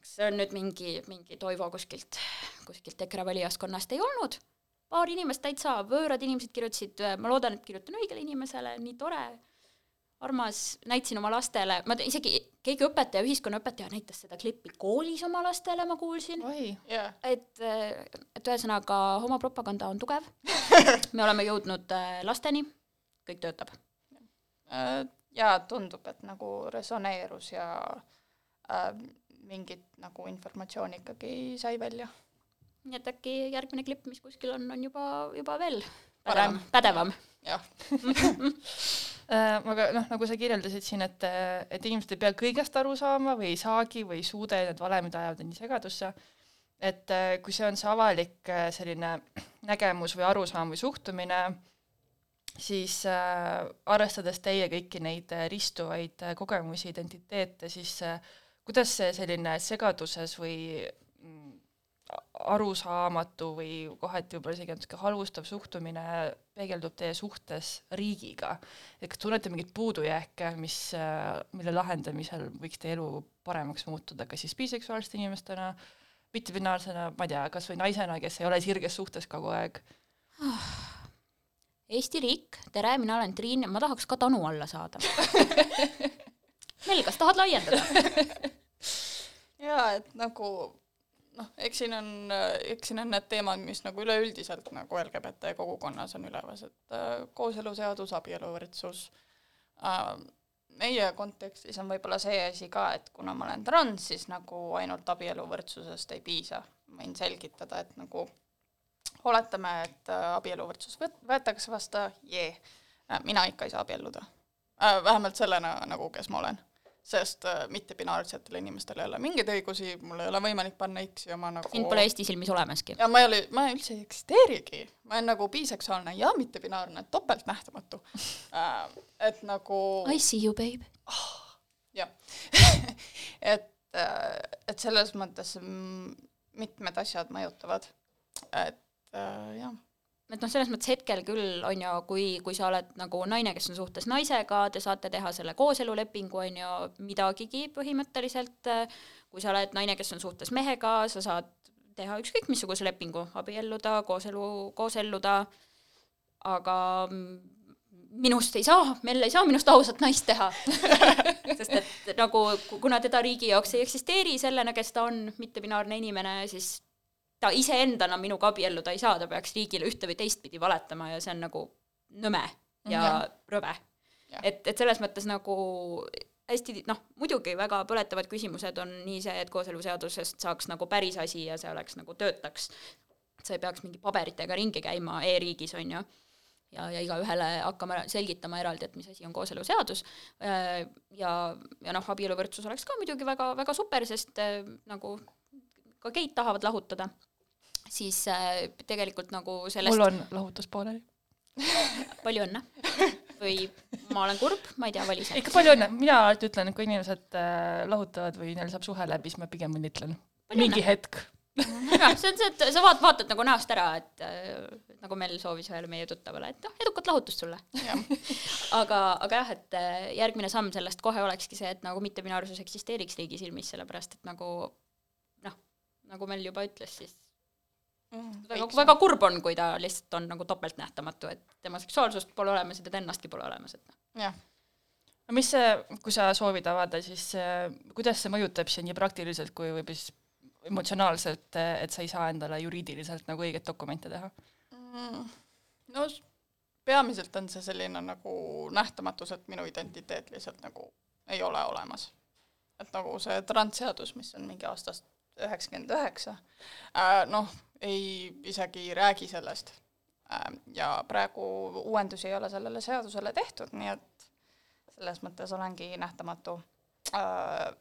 kas see on nüüd mingi, mingi Toivo kuskilt, kuskilt EKRE valijaskonnast ei olnud, paar inimest täitsa, võõrad inimesed kirjutasid, ma loodan, et kirjutan õigele inimesele, nii tore, armas, näitasin oma lastele, ma isegi keegi õpetaja, ühiskonnaõpetaja näitas seda klippi koolis oma lastele, ma kuulsin, oi, jah, et, et ühesõnaga homopropaganda on tugev, me oleme jõudnud äh, lasteni, kõik töötab. ja tundub, et nagu resoneerus ja äh, mingit nagu informatsiooni ikkagi sai välja. nii et äkki järgmine klipp, mis kuskil on, on juba, juba veel Parem. pädevam, jah, Äh, aga noh, nagu sa kirjeldasid siin, et, et inimesed ei pea kõigest aru saama või ei saagi või ei suuda ja need valemid ajavad nii segadusse, et äh, kui see on see avalik äh, selline nägemus või arusaam või suhtumine, siis äh, arvestades teie kõiki neid ristuvaid kogemusi, identiteete, siis äh, kuidas see selline segaduses või mm, arusaamatu või kohati võib-olla isegi natuke halvustav suhtumine peegeldub teie suhtes riigiga. et kas tunnete mingeid puudujääke, mis, mille lahendamisel võiks teie elu paremaks muutuda, kas siis biseksuaalsete inimestena, mittebinaarsena, ma ei tea, kas või naisena, kes ei ole sirges suhtes kogu aeg? Eesti riik, tere, mina olen Triin ma tahaks ka Tanu alla saada Mel, kas tahad laiendada? jaa, et nagu noh, eks siin on, eks siin on need teemad, mis nagu üleüldiselt nagu LGBT kogukonnas on üleval, et äh, kooseluseadus, abieluvõrdsus äh,, meie kontekstis on võib-olla see asi ka, et kuna ma olen trans, siis nagu ainult abieluvõrdsusest ei piisa. võin selgitada, et nagu oletame, et äh, abieluvõrdsus võt-, võetakse vastu, jee, mina ikka ei saa abielluda äh,. vähemalt sellena nagu, kes ma olen sest äh, mittebinaarsetel inimestel ei ole mingeid õigusi, mul ei ole võimalik panna X-i oma nagu sind pole Eesti silmis olemaski. ja ma ei ole, ma üldse ei eksisteerigi, ma olen nagu biseksuaalne ja mittebinaarne, topeltnähtamatu äh,. et nagu I see you, babe. jah et, äh, et selles mõttes mitmed asjad mõjutavad, et äh, jah et noh, selles mõttes hetkel küll on ju, kui, kui sa oled nagu naine, kes on suhtes naisega, te saate teha selle kooselulepingu, on ju, midagigi põhimõtteliselt, kui sa oled naine, kes on suhtes mehega, sa saad teha ükskõik missuguse lepingu, abielluda, kooselu, kooselluda, aga minust ei saa, Mell ei saa minust ausat naist teha. Sest et nagu, kuna teda riigi jaoks ei eksisteeri sellena, kes ta on, mittebinaarne inimene, siis ta iseendana minuga abielluda ei saa, ta peaks riigile ühte või teistpidi valetama ja see on nagu nõme ja mm -hmm. rõve. et, et selles mõttes nagu hästi noh, muidugi väga põletavad küsimused on nii see, et kooseluseadusest saaks nagu päris asi ja see oleks nagu töötaks. sa ei peaks mingi paberitega ringi käima e-riigis, on ju, ja, ja igaühele hakkama selgitama eraldi, et mis asi on kooseluseadus. ja, ja noh, abieluvõrdsus oleks ka muidugi väga, väga super, sest nagu ka geid tahavad lahutada siis äh, tegelikult nagu sellest mul on lahutus pooleli palju õnne. Või ma olen kurb, ma ei tea, vali sa. ikka palju õnne, mina alati ütlen, et kui inimesed äh, lahutavad või neil saab suhe läbi, siis ma pigem õnnitlen. mingi hetk. Jah, see on see, et sa vaat-, vaatad nagu näost ära, et äh, nagu Mel soovis ühele meie tuttavale, et noh, edukat lahutust sulle. Aga, aga jah, et äh, järgmine samm sellest kohe olekski see, et nagu mittebinaarsus eksisteeriks riigi silmis, sellepärast et nagu noh, nagu Mel juba ütles, siis väga, väga kurb on, kui ta lihtsalt on nagu topeltnähtamatu, et tema seksuaalsust pole olemas ja teda ennastki pole olemas, et noh. jah. no mis see, kui sa soovid avada, siis äh, kuidas see mõjutab sind nii praktiliselt kui võib-olla siis emotsionaalselt, et sa ei saa endale juriidiliselt nagu õiget dokumente teha mm,? no peamiselt on see selline nagu nähtamatus, et minu identiteet lihtsalt nagu ei ole olemas. et nagu see transseadus, mis on mingi aastast üheksakümmend üheksa, äh, noh, ei isegi räägi sellest. Ähm, ja praegu uuendusi ei ole sellele seadusele tehtud, nii et selles mõttes olengi nähtamatu äh,.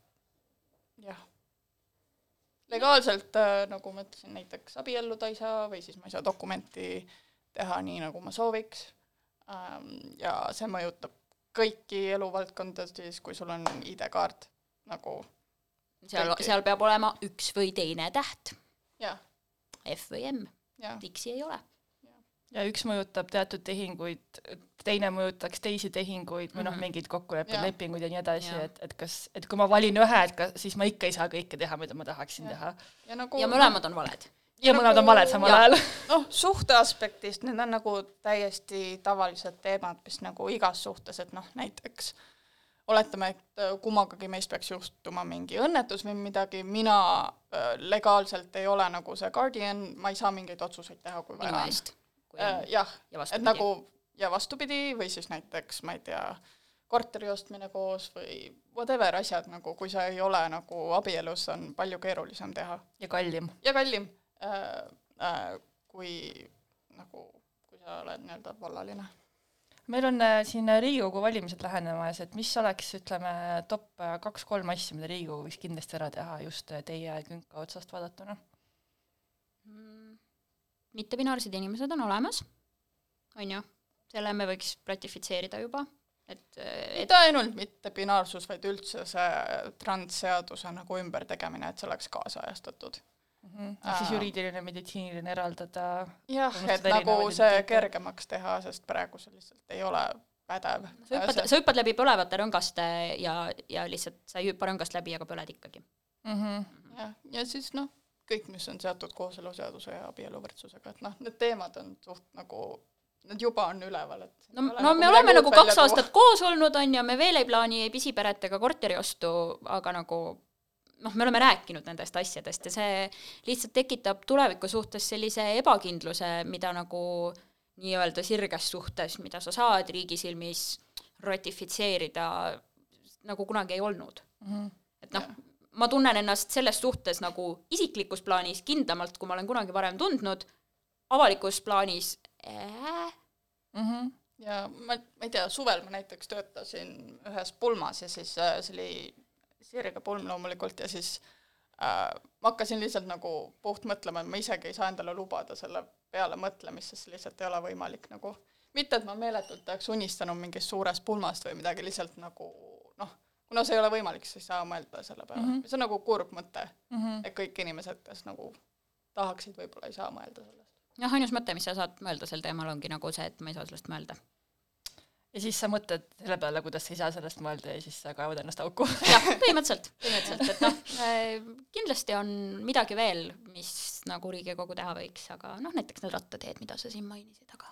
jah. legaalselt äh,, nagu ma ütlesin, näiteks abielluda ei saa või siis ma ei saa dokumenti teha nii, nagu ma sooviks ähm,. ja see mõjutab kõiki eluvaldkondades, kui sul on ID-kaart nagu seal, seal peab olema üks või teine täht. F või M, X-i ei ole. ja üks mõjutab teatud tehinguid, teine mõjutaks teisi tehinguid või noh, mhm. mingeid kokkuleppeid, lepinguid ja nii edasi, et, et kas, et kui ma valin ühe, et kas siis ma ikka ei saa kõike teha, mida ma tahaksin ja. teha. ja, nagu, ja mõlemad on valed. ja mõlemad nagu, on valed samal ajal. noh, suhte aspektist need on nagu täiesti tavalised teemad, mis nagu igas suhtes, et noh, näiteks äh, oletame, et äh, kummagagi meist peaks juhtuma mingi õnnetus või midagi, mina äh, legaalselt ei ole nagu see guardian, ma ei saa mingeid otsuseid teha, kui vaja. On. äh, jah, et nagu ja vastupidi, või siis näiteks ma ei tea, korteri ostmine koos või whatever asjad nagu, kui sa ei ole nagu abielus, on palju keerulisem teha. Ja kallim. ja kallim. Äh, äh, kui nagu, kui sa oled nii-öelda vallaline meil on äh, siin Riigikogu valimised lähenemas, et mis oleks, ütleme, top äh, kaks-kolm asja, mida Riigikogu võiks kindlasti ära teha just äh, teie künka otsast vaadatuna? Mm, mittebinaarsed inimesed on olemas, on ju, selle me võiks ratifitseerida juba, et, et mitte ainult mitte binaarsus, vaid üldse see transseaduse nagu ümbertegemine, et see oleks kaasajastatud mm. -hmm. ehk siis juriidiline, meditsiiniline eraldada. jah, et nagu see kergemaks teha, sest praegu see lihtsalt ei ole pädev. sa hüppad, sa hüppad läbi põlevate rõngaste ja, ja lihtsalt sa ei hüppa rõngast läbi, aga põled ikkagi mm. -hmm. jah, ja siis noh, kõik, mis on seotud kooseluseaduse ja abieluvõrdsusega, et noh, need teemad on suht nagu Nad juba on üleval, et no, no nagu me oleme nagu kaks aastat koos olnud, on ju, me veel ei plaani ei pisiperet ega korteriostu, aga nagu noh, me oleme rääkinud nendest asjadest ja see lihtsalt tekitab tuleviku suhtes sellise ebakindluse, mida nagu nii-öelda sirges suhtes, mida sa saad riigi silmis ratifitseerida, nagu kunagi ei olnud mm. -hmm. et noh, ma tunnen ennast selles suhtes nagu isiklikus plaanis kindlamalt, kui ma olen kunagi varem tundnud, avalikus plaanis äh. mm. -hmm. ja ma, ma ei tea, suvel ma näiteks töötasin ühes pulmas ja siis äh, see oli Sirge pulm loomulikult ja siis äh, ma hakkasin lihtsalt nagu puht mõtlema, et ma isegi ei saa endale lubada selle peale mõtlemist, sest see lihtsalt ei ole võimalik nagu, mitte et ma meeletult oleks unistanud mingist suurest pulmast või midagi, lihtsalt nagu noh, kuna see ei ole võimalik, siis ei saa mõelda selle peale mm. -hmm. see on nagu kurb mõte mm, -hmm. et kõik inimesed, kes nagu tahaksid, võib-olla ei saa mõelda sellest jah, ainus mõte, mis sa saad mõelda sel teemal, ongi nagu see, et ma ei saa sellest mõelda. Ja siis sa mõtled selle peale, kuidas sa ei saa sellest mõelda ja siis sa kaevad ennast auku. jah, põhimõtteliselt, põhimõtteliselt, et noh äh,, kindlasti on midagi veel, mis nagu Riigikogu teha võiks, aga noh, näiteks need rattateed, mida sa siin mainisid, aga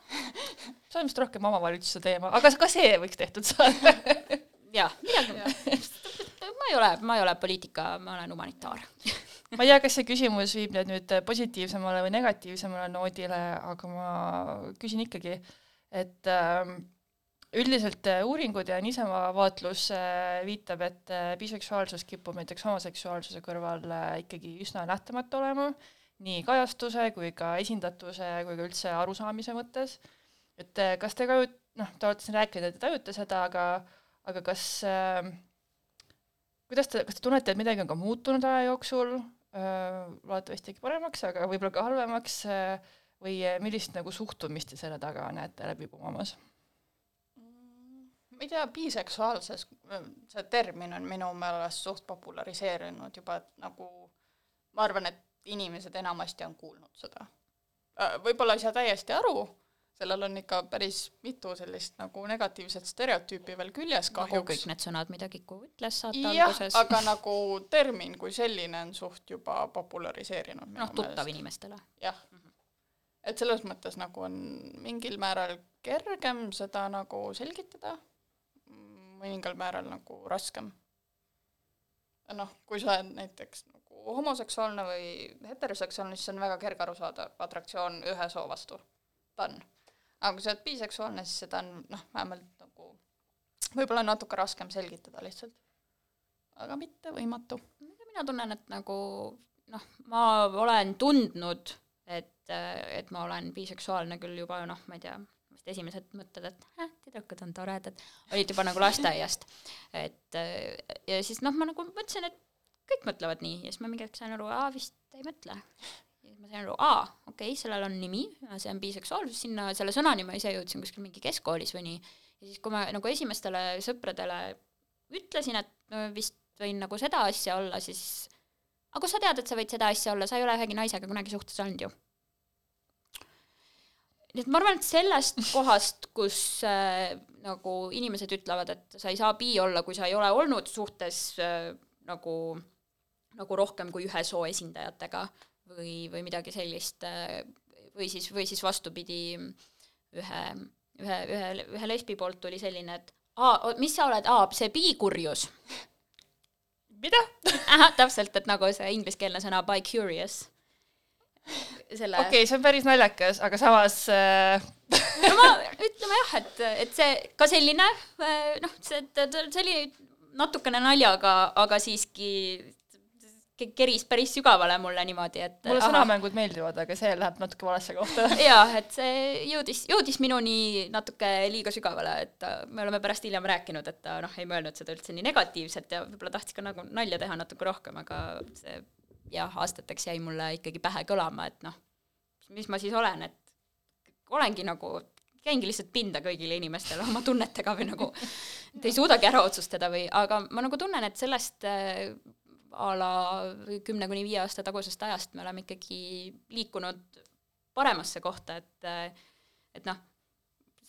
see on vist rohkem omavalitsuse teema, aga ka see võiks tehtud saada. Jah, midagi ma ei ole, ma ei ole poliitika, ma olen humanitaar. Ma ei tea, kas see küsimus viib nüüd nüüd positiivsemale või negatiivsemale noodile, aga ma küsin ikkagi, et äh, üldiselt äh, uuringud ja niisama vaatlus äh, viitab, et äh, biseksuaalsus kipub näiteks homoseksuaalsuse kõrval ikkagi üsna nähtamatu olema, nii kajastuse kui ka esindatuse kui ka üldse arusaamise mõttes. et kas te ka, noh, te olete siin rääkinud, et te tajute seda, aga aga kas äh, kuidas te, kas te tunnete, et midagi on ka muutunud aja jooksul, loodetavasti ikka paremaks, aga võib-olla ka halvemaks, või millist nagu suhtumist te selle taga näete läbi pumamas? Ma ei tea, biseksuaalses, see termin on minu meelest suht populariseerunud juba, et nagu ma arvan, et inimesed enamasti on kuulnud seda. võib-olla ei saa täiesti aru, sellel on ikka päris mitu sellist nagu negatiivset stereotüüpi veel küljes kahjuks. nagu kõik need sõnad, mida Kiku ütles saate jah, alguses. aga nagu termin kui selline on suht juba populariseerinud. noh, tuttav inimestele. jah mm. -hmm. et selles mõttes nagu on mingil määral kergem seda nagu selgitada, mõningal määral nagu raskem. noh, kui sa oled näiteks nagu homoseksuaalne või heteroseksuaalne, siis on väga kerge aru saada, atraktsioon ühe soo vastu ta on aga kui sa oled biseksuaalne, siis seda on noh, vähemalt nagu võib-olla natuke raskem selgitada lihtsalt. aga mitte võimatu. mina tunnen, et nagu noh, ma olen tundnud, et, et ma olen biseksuaalne küll juba noh, ma ei tea, vist esimesed mõtted, et äh, tüdrukud on toredad, olid juba nagu lasteaiast. et ja siis noh, ma nagu mõtlesin, et kõik mõtlevad nii ja siis ma mingi hetk sain aru, aa vist ei mõtle ja siis ma sain aru, aa, okei okay,, sellel on nimi, see on biseksuaalsus, sinna selle sõnani ma ise jõudsin kuskil mingi keskkoolis või nii. ja siis, kui ma nagu esimestele sõpradele ütlesin, et no vist võin nagu seda asja olla, siis aga kust sa tead, et sa võid seda asja olla, sa ei ole ühegi naisega kunagi suhtes olnud ju. Nii et ma arvan, et sellest kohast, kus äh, nagu inimesed ütlevad, et sa ei saa bi olla, kui sa ei ole olnud suhtes äh, nagu, nagu rohkem kui ühe soo esindajatega või, või midagi sellist, või siis, või siis vastupidi, ühe, ühe, ühe, ühe lesbi poolt tuli selline, et aa, mis sa oled, aa, see bikurjus. mida? täpselt, et nagu see ingliskeelne sõna bi-curious. Selle okei okay,, see on päris naljakas, aga samas äh, no ma, ütleme jah, et, et see ka selline noh, see, see oli natukene naljaga, aga siiski ke- keris päris sügavale mulle niimoodi, et mulle aha. sõnamängud meeldivad, aga see läheb natuke valesse kohta. jah, et see jõudis, jõudis minuni natuke liiga sügavale, et äh, me oleme pärast hiljem rääkinud, et ta noh, ei mõelnud seda üldse nii negatiivselt ja võib-olla tahtis ka nagu nalja teha natuke rohkem, aga see jah, aastateks jäi mulle ikkagi pähe kõlama, et noh, mis ma siis olen, et olengi nagu käingi lihtsalt pinda kõigile inimestele oma tunnetega või nagu, et ei suudagi ära otsustada või, aga ma nagu tunnen, et sellest äh, a la kümne kuni viie aasta tagusest ajast me oleme ikkagi liikunud paremasse kohta, et et noh,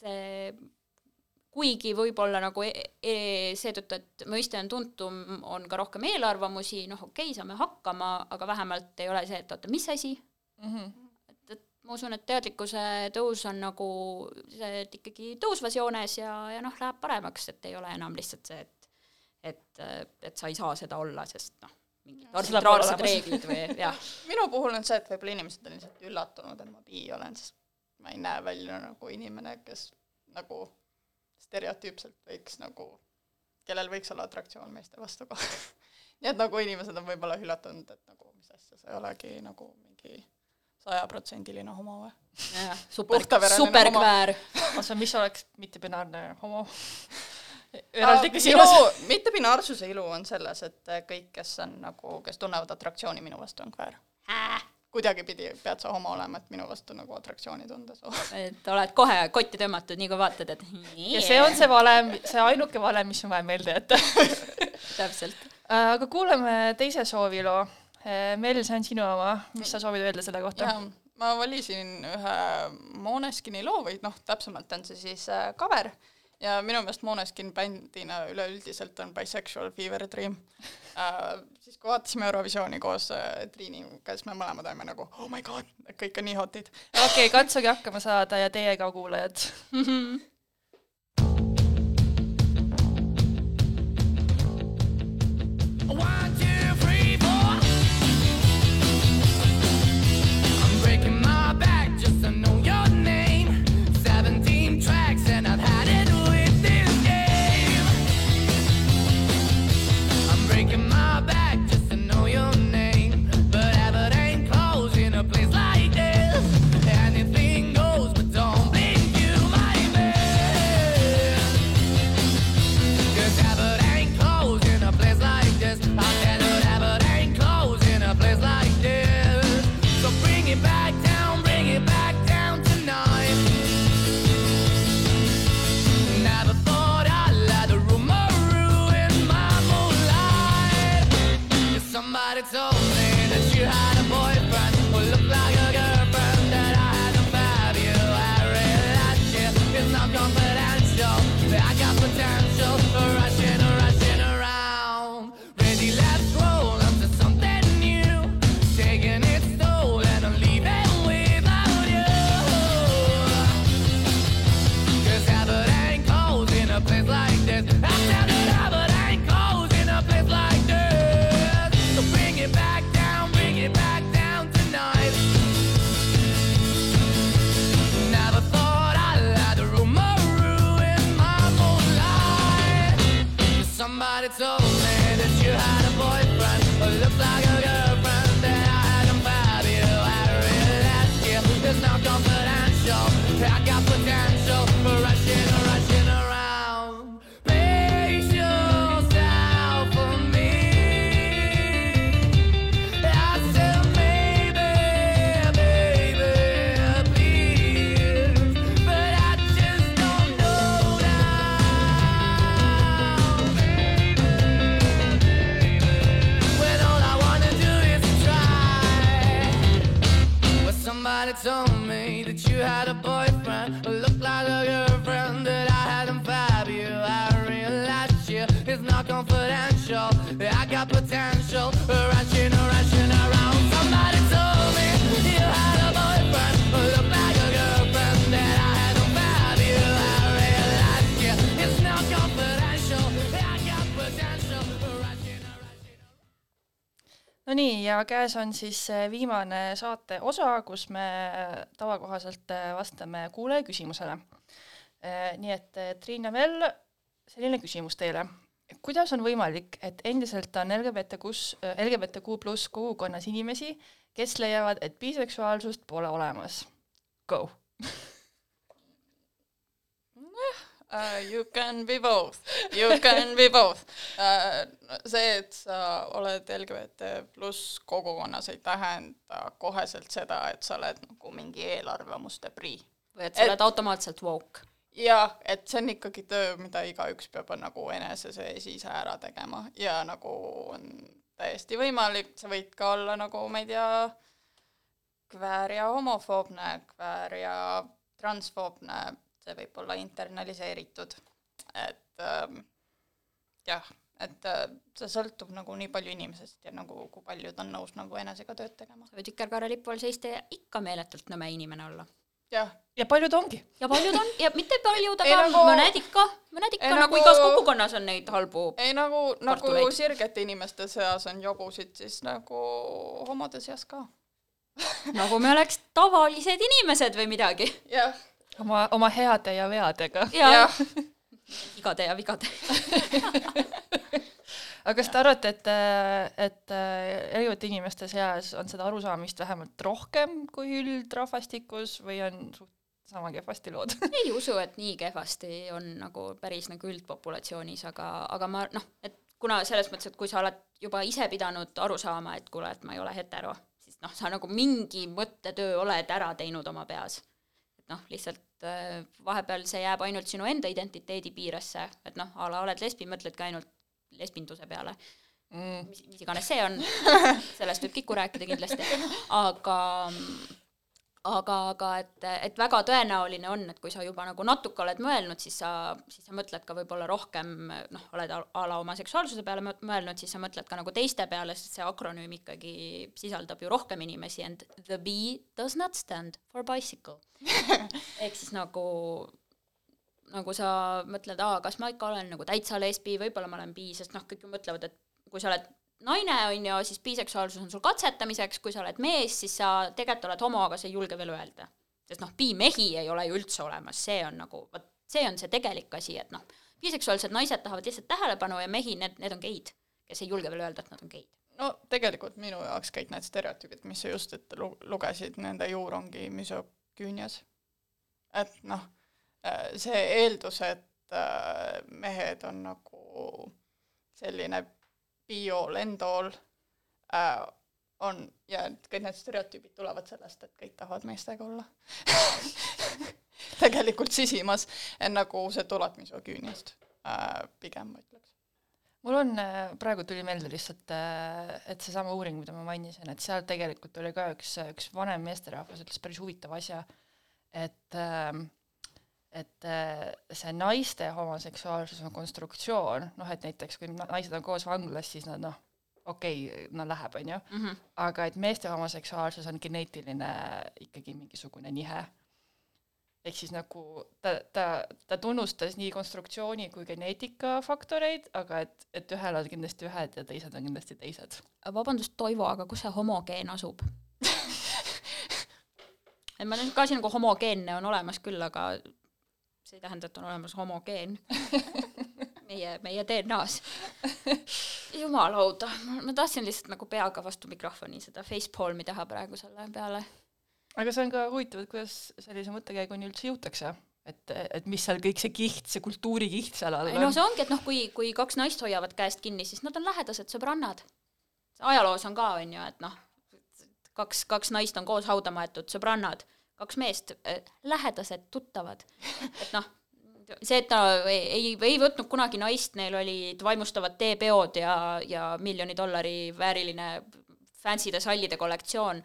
see kuigi võib-olla nagu e e seetõttu, et mõiste on tuntum, on ka rohkem eelarvamusi, noh okei okay,, saame hakkama, aga vähemalt ei ole see, et oota, mis asi, Mhm. et, et ma usun, et teadlikkuse tõus on nagu see, et ikkagi tõusvas joones ja, ja noh, läheb paremaks, et ei ole enam lihtsalt see, et et, et sa ei saa seda olla, sest noh, mingid arbitraarsed reeglid või jah, minu puhul on see, et võib-olla inimesed on lihtsalt üllatunud, et ma bi olen, sest ma ei näe välja nagu inimene, kes nagu stereotüüpselt võiks nagu, kellel võiks olla atraktsioon meeste vastu ka. nii et nagu inimesed on võib-olla üllatunud, et nagu mis asja, sa ei olegi nagu mingi sajaprotsendiline homo või? jah, super, superkväär. oota, mis oleks mittebinaarne homo? eraldi küsimus. ilu- mittepinaarsuse ilu on selles, et kõik, kes on nagu, kes tunnevad atraktsiooni minu vastu, on kväär. Kuidagipidi pead sa homo olema, et minu vastu nagu atraktsiooni tunda soo. et oled kohe kotti tõmmatud, nii kui vaatad, et ja see on see valem, see ainuke valem, mis on vaja meelde jätta. täpselt. aga kuulame teise sooviloo. Mel, see on sinu oma, mis sa soovid öelda selle kohta? ma valisin ühe Måneskini loo või noh, täpsemalt on see siis äh, cover ja minu meelest Måneskin bändina üleüldiselt on bisexual fever dream äh,. siis kui vaatasime Eurovisiooni koos äh, Triiniga, siis me mõlemad olime nagu oh my god, kõik on nii hotid. okei okay,, katsuge hakkama saada ja teie ka, kuulajad. One, two, got potential, rushing, rushing around. Somebody told me you had a boyfriend looked like a girlfriend that I hadn't fab you. I realized you it's not confidential. I got potential, rushing, rushing. no nii, ja käes on siis see viimane saate osa, kus me tavakohaselt äh, vastame kuulaja küsimusele. nii et Triin ja Vel, selline küsimus teile. Kuidas on võimalik, et endiselt on LGBTQ-s, LGBTQ pluss kogukonnas inimesi, kes leiavad, et biseksuaalsust pole olemas? Go! Uh, you can be both, you can be both uh,. see, et sa oled LGBT pluss kogukonnas, ei tähenda koheselt seda, et sa oled nagu mingi eelarvamuste prii. või et sa Et- oled automaatselt woke. Jah, et see on ikkagi töö, mida igaüks peab nagu enese sees ise ära tegema ja nagu on täiesti võimalik, sa võid ka olla nagu, ma ei tea, kväär ja homofoobne, kväär ja transfoobne, see võib olla internaliseeritud. et ähm, jah, et äh, see sõltub nagu nii palju inimesest ja nagu kui palju ta on nõus nagu enesega tööd tegema. sa võid vikerkaarelipu all seista ja ikka meeletult nõme inimene olla. Jah, ja paljud ongi. ja paljud on ja mitte paljud, aga nagu- mõned ikka, mõned ikka ei, nagu nagu- igas kogukonnas on neid halbu. ei nagu, nagu sirgete inimeste seas on jobusid, siis nagu homode seas ka nagu me oleks tavalised inimesed või midagi. jah, oma, oma heade ja veadega. ja jah, vigade ja vigade. aga kas te arvate, et, et erinevate inimeste seas on seda arusaamist vähemalt rohkem kui üldrahvastikus või on suht sama kehvasti lood? ei usu, et nii kehvasti on nagu päris nagu üldpopulatsioonis, aga, aga ma noh, et kuna selles mõttes, et kui sa oled juba ise pidanud aru saama, et kuule, et ma ei ole hetero, siis noh, sa nagu mingi mõttetöö oled ära teinud oma peas. et noh, lihtsalt äh, vahepeal see jääb ainult sinu enda identiteedi piiresse, et noh, a la oled lesbi, mõtledki ainult lesbinduse peale Mm. mis, mis iganes see on, sellest võib Kiku rääkida kindlasti, aga aga, aga et, et väga tõenäoline on, et kui sa juba nagu natuke oled mõelnud, siis sa, siis sa mõtled ka võib-olla rohkem noh, oled a la oma seksuaalsuse peale mõ- mõelnud, siis sa mõtled ka nagu teiste peale, sest see akronüüm ikkagi sisaldab ju rohkem inimesi and the B does not stand for bicycle. ehk siis nagu nagu sa mõtled, aa, kas ma ikka olen nagu täitsa lesbi, võib-olla ma olen bi, sest noh, kõik ju mõtlevad, et kui sa oled naine, on ju, siis biseksuaalsus on sul katsetamiseks, kui sa oled mees, siis sa tegelikult oled homo, aga sa ei julge veel öelda. sest noh, bimehi ei ole ju üldse olemas, see on nagu, vot see on see tegelik asi, et noh, biseksuaalsed naised tahavad lihtsalt tähelepanu ja mehi, need, need on geid, kes ei julge veel öelda, et nad on geid. no tegelikult minu jaoks kõik need stereotüübid, mis sa just ette lu- lugesid, nende juur ongi misoküünias. et noh, see eeldus, et äh, mehed on nagu selline biolendool äh, on ja kõik need stereotüübid tulevad sellest, et kõik tahavad meestega olla. tegelikult sisimas, nagu see tuleb misoküüniast äh, pigem ma ütleks. mul on, praegu tuli meelde lihtsalt, et seesama uuring, mida ma mainisin, et seal tegelikult oli ka üks, üks vanem meesterahvas ütles päris huvitava asja, et et äh, see naiste homoseksuaalsus on konstruktsioon, noh et näiteks kui na- naised on koos vanglas, siis nad noh, okei okay,, no läheb, on ju, aga et meeste homoseksuaalsus on geneetiline ikkagi mingisugune nihe ehk siis nagu ta, ta, ta tunnustas nii konstruktsiooni kui geneetika faktoreid, aga et, et ühel on kindlasti ühed ja teised on kindlasti teised. vabandust, Toivo, aga kus see homogeen asub? et ma nüüd ka siin nagu homogeenne on olemas küll, aga see ei tähenda, et on olemas homogeen meie, meie DNA-s. jumalauda, ma tahtsin lihtsalt nagu peaga vastu mikrofoni seda facepalmi teha praegu selle peale. aga see on ka huvitav, et kuidas sellise mõttekäiguni üldse jõutakse, et, et mis seal kõik see kiht, see kultuurikiht seal all no on. see ongi, et noh, kui, kui kaks naist hoiavad käest kinni, siis nad on lähedased sõbrannad. ajaloos on ka, on ju, et noh, kaks, kaks naist on koos hauda maetud sõbrannad, kaks meest äh, lähedased tuttavad. et noh, see, et ta ei, ei, võtnud kunagi naist, neil olid vaimustavad teepeod ja, ja miljoni dollari vääriline fancy'de sallide kollektsioon.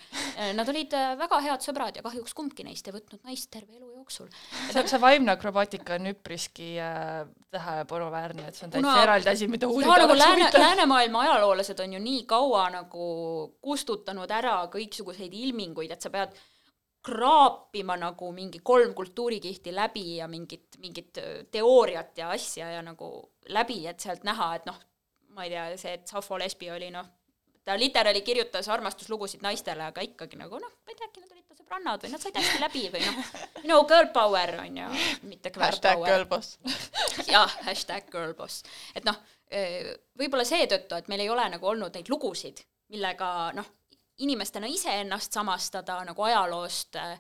Nad olid äh, väga head sõbrad ja kahjuks kumbki neist ei võtnud naist terve elu jooksul. see, see vaimne akrobaatika on üpriski äh, tähelepanuväärne, et see on täitsa Kuna- eraldi asi, mida uurida nagu oleks lääne, huvitav. läänemaailma ajaloolased on ju nii kaua nagu kustutanud ära kõiksuguseid ilminguid, et sa pead kraapima nagu mingi kolm kultuurikihti läbi ja mingit, mingit teooriat ja asja ja nagu läbi, et sealt näha, et noh, ma ei tea, see, et Saffo lesbi oli noh, ta literaali kirjutas armastuslugusid naistele, aga ikkagi nagu noh, ma ei tea, äkki nad olid ta sõbrannad või nad said hästi läbi või noh, no girl power on ju, mitte queer hashtag power. jah, hashtag girlboss, et noh, võib-olla seetõttu, et meil ei ole nagu olnud neid lugusid, millega noh, inimestena iseennast samastada nagu ajaloost äh,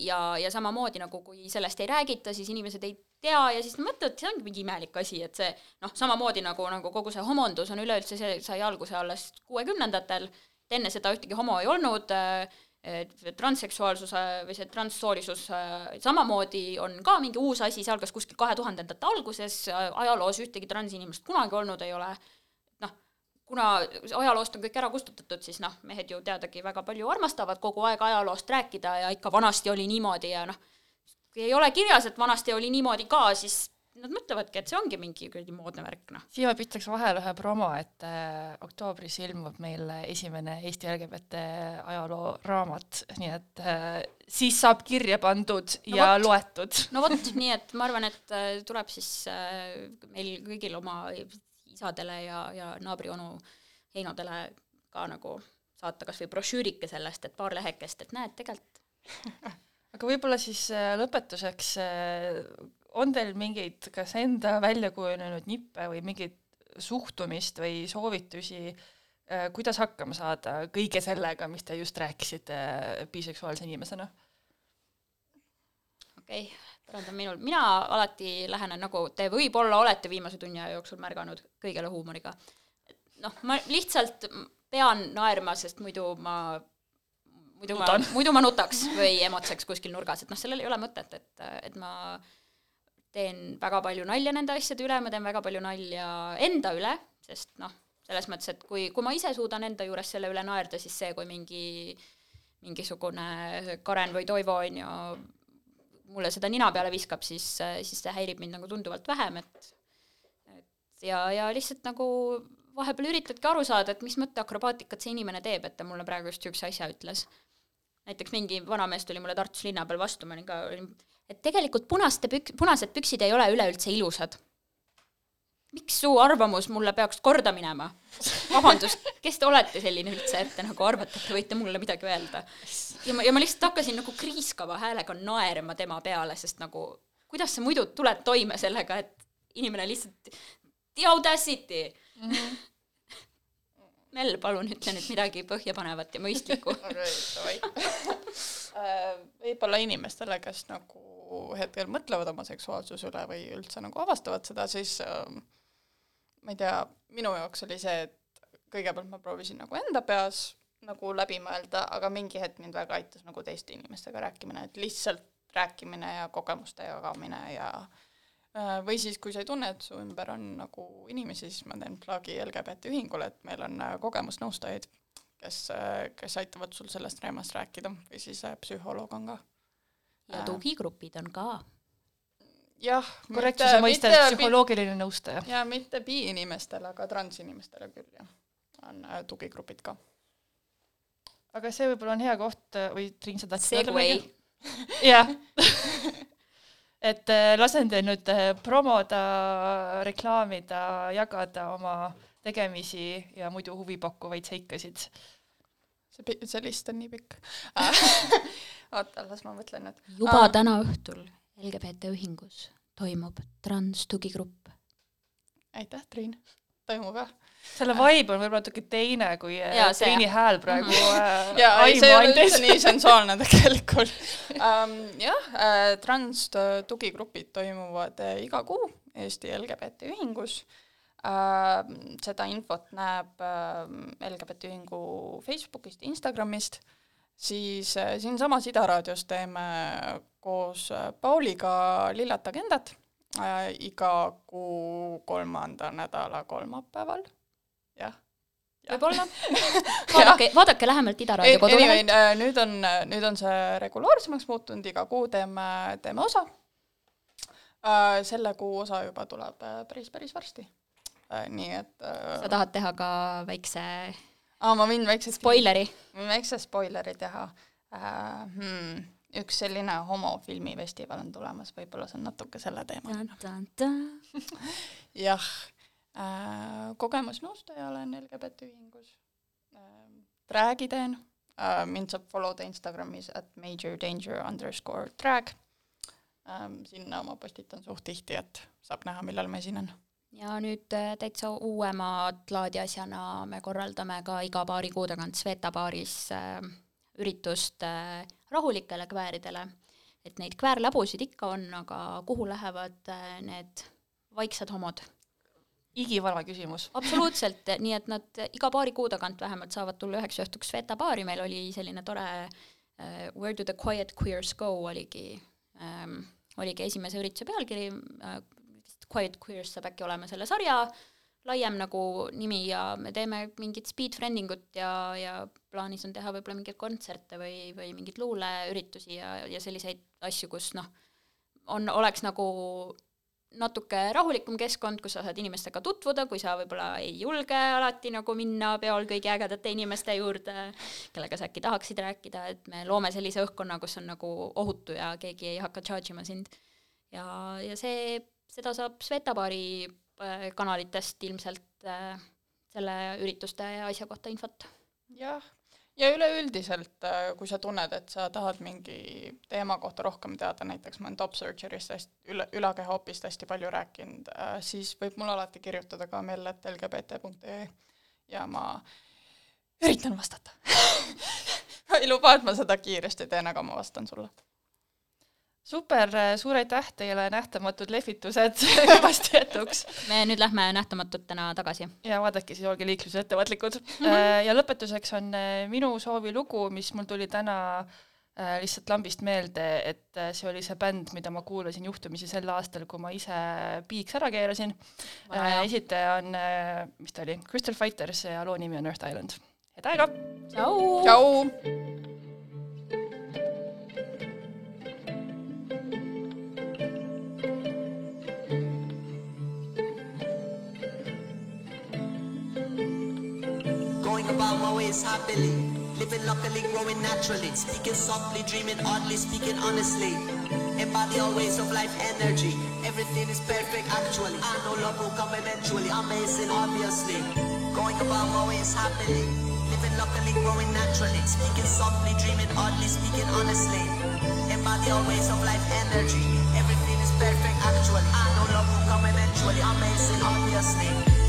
ja, ja samamoodi nagu kui sellest ei räägita, siis inimesed ei tea ja siis mõtlevad, see ongi mingi imelik asi, et see noh, samamoodi nagu, nagu kogu see homondus on üleüldse, see sai alguse alles kuuekümnendatel, et enne seda ühtegi homo ei olnud äh, transseksuaalsus äh, või see transsoolisus äh, samamoodi on ka mingi uus asi, see algas kuskil kahe tuhandendate alguses, ajaloos ühtegi transinimest kunagi olnud ei ole. Kuna ajaloost on kõik ära kustutatud, siis noh, mehed ju teadagi väga palju armastavad kogu aeg ajaloost rääkida ja ikka vanasti oli niimoodi ja noh, kui ei ole kirjas, et vanasti oli niimoodi ka, siis nad mõtlevadki, et see ongi mingi kuradi moodne värk, noh. siia pistaks vahele ühe promo, et äh, oktoobris ilmub meil esimene Eesti LGBT ajaloo raamat, nii et äh, siis saab kirja pandud No ja vot. loetud. no vot, nii et ma arvan, et äh, tuleb siis äh, meil kõigil oma isadele ja, ja naabrionu Heinodele ka nagu saata kas või brošüürike sellest, et paar lehekest, et näed, tegelikult aga võib-olla siis äh, lõpetuseks äh, on teil mingeid kas enda välja kujunenud nippe või mingit suhtumist või soovitusi, kuidas hakkama saada kõige sellega, mis te just rääkisite äh, biseksuaalse inimesena? okei okay,, parandan minul, mina alati lähenen nagu te võib-olla olete viimase tunni aja jooksul märganud kõigele huumoriga. noh, ma lihtsalt pean naerma, sest muidu ma muidu ma Nutan., muidu ma nutaks või emotseks kuskil nurgas, et noh, sellel ei ole mõtet, et, et ma teen väga palju nalja nende asjade üle, ma teen väga palju nalja enda üle, sest noh, selles mõttes, et kui, kui ma ise suudan enda juures selle üle naerda, siis see, kui mingi mingisugune Karen või Toivo on ju mulle seda nina peale viskab, siis, siis see häirib mind nagu tunduvalt vähem, et et ja, ja lihtsalt nagu vahepeal üritadki aru saada, et mis mõtteakrobaatikat see inimene teeb, et ta mulle praegu just niisuguse asja ütles. näiteks mingi vanamees tuli mulle Tartus linna peal vastu, ma olin ka, et tegelikult punaste pük-, punased püksid ei ole üleüldse ilusad. Miks su arvamus mulle peaks korda minema? vabandust, kes te olete selline üldse, et te nagu arvate, et te võite mulle midagi öelda? ja ma, ja ma lihtsalt hakkasin nagu kriiskava häälega naerma tema peale, sest nagu kuidas sa muidu tuled toime sellega, et inimene lihtsalt the audacity mm. -hmm. Mel, palun ütle nüüd midagi põhjapanevat ja mõistlikku. Äh, võib-olla inimestele, kes nagu hetkel mõtlevad oma seksuaalsuse üle või üldse nagu avastavad seda, siis ähm, ma ei tea, minu jaoks oli see, et kõigepealt ma proovisin nagu enda peas nagu läbi mõelda, aga mingi hetk mind väga aitas nagu teiste inimestega rääkimine, et lihtsalt rääkimine ja kogemuste jagamine ja äh, või siis, kui sa ei tunne, et su ümber on nagu inimesi, siis ma teen plagi LGBT ühingule, et meil on äh, kogemusnõustajaid, kes, kes aitavad sul sellest teemast rääkida või siis äh, psühholoog on ka. ja tugigrupid on ka. jah, korrektsuse mõistes psühholoogiline nõustaja. ja mitte bi-inimestele, aga transinimestele küll jah, on äh, tugigrupid ka. aga see võib-olla on hea koht äh, või Triin, sa tahtsid öelda Segway midagi?. jah. et äh, lasen teil nüüd promoda, reklaamida, jagada oma tegemisi ja muidu huvipakkuvaid seikasid. see see list on nii pikk. oota, las ma mõtlen nüüd. juba Aa. täna õhtul LGBT ühingus toimub transtugigrupp. aitäh, Triin. toimub jah? selle vibe on võib-olla natuke teine, kui äh, see, Triini jah. hääl praegu äh, jaa, ei, see ei ole üldse nii sensuaalne tegelikult um,. jah äh,, trans äh, tugigrupid toimuvad äh, iga kuu Eesti LGBT ühingus äh,. seda infot näeb äh, LGBT ühingu Facebookist, Instagramist, siis äh, siinsamas Ida raadios teeme koos äh, Pauliga Lillat Agendat äh, iga kuu kolmanda nädala kolmapäeval, jah. võib-olla. vaadake, vaadake lähemalt Ida raadio kodulehelt. äh, nüüd on, nüüd on see regulaarsemaks muutunud, iga kuu teeme, teeme osa. selle kuu osa juba tuleb päris, päris varsti. nii et sa tahad teha ka väikse aa, ma võin väikse spoileri? võin väikse spoileri teha äh,. Hmm, üks selline homofilmifestival on tulemas, võib-olla see on natuke selle teemaga. jah äh,, kogemusnõustaja olen LGBT ühingus Drag'i teen äh,, mind saab follow da Instagramis at major danger underscore drag ähm,. sinna ma postitan suht tihti, et saab näha, millal ma esinen. Ja nüüd äh, täitsa uuemat laadi asjana me korraldame ka iga paari kuu tagant Sveta baaris äh, üritust äh, rahulikele kvääridele. et neid kväärläbusid ikka on, aga kuhu lähevad äh, need vaiksed homod? igivana küsimus. absoluutselt, nii et nad iga paari kuu tagant vähemalt saavad tulla üheks õhtuks Sveta baari, meil oli selline tore uh, Where do the quiet queers go oligi um,, oligi esimese ürituse pealkiri uh,, Quiet Queers saab äkki olema selle sarja laiem nagu nimi ja me teeme mingit speed friending ut ja, ja plaanis on teha võib-olla mingeid kontserte või, või mingeid luuleüritusi ja, ja selliseid asju, kus noh, on, oleks nagu natuke rahulikum keskkond, kus sa saad inimestega tutvuda, kui sa võib-olla ei julge alati nagu minna peol kõigi ägedate inimeste juurde, kellega sa äkki tahaksid rääkida, et me loome sellise õhkkonna, kus on nagu ohutu ja keegi ei hakka charge ima sind. ja, ja see, seda saab Svetabaari äh, kanalitest ilmselt äh, selle ürituste ja asja kohta infot. jah, ja üleüldiselt, kui sa tunned, et sa tahad mingi teema kohta rohkem teada, näiteks ma olen top surgery'st hästi, üle, ülakehaopist hästi palju rääkinud, siis võib mulle alati kirjutada ka mail.lgbt.ee ja ma üritan vastata ma ei luba, et ma seda kiiresti teen, aga ma vastan sulle. super, suur aitäh teile, nähtamatud lehvitused kõvasti jätuks me nüüd lähme nähtamatutena tagasi. ja vaadake siis, olge liikluses ettevaatlikud. ja lõpetuseks on äh, minu soovilugu, mis mul tuli täna äh, lihtsalt lambist meelde, et äh, see oli see bänd, mida ma kuulasin juhtumisi sel aastal, kui ma ise piiks ära keerasin. esitaja on, mis ta oli, Crystal Fighters ja loo nimi on Earth Island. head aega! tšau. About my ways happily, living luckily, growing naturally, speaking softly, dreaming oddly, speaking honestly. Embody all ways of life energy. Everything is perfect actually. I know love will come eventually. Amazing, obviously. Going about my ways happily, living luckily, growing naturally, speaking softly, dreaming oddly, speaking honestly. Embody all ways of life energy. Everything is perfect actually. I know love will come eventually. Amazing, obviously.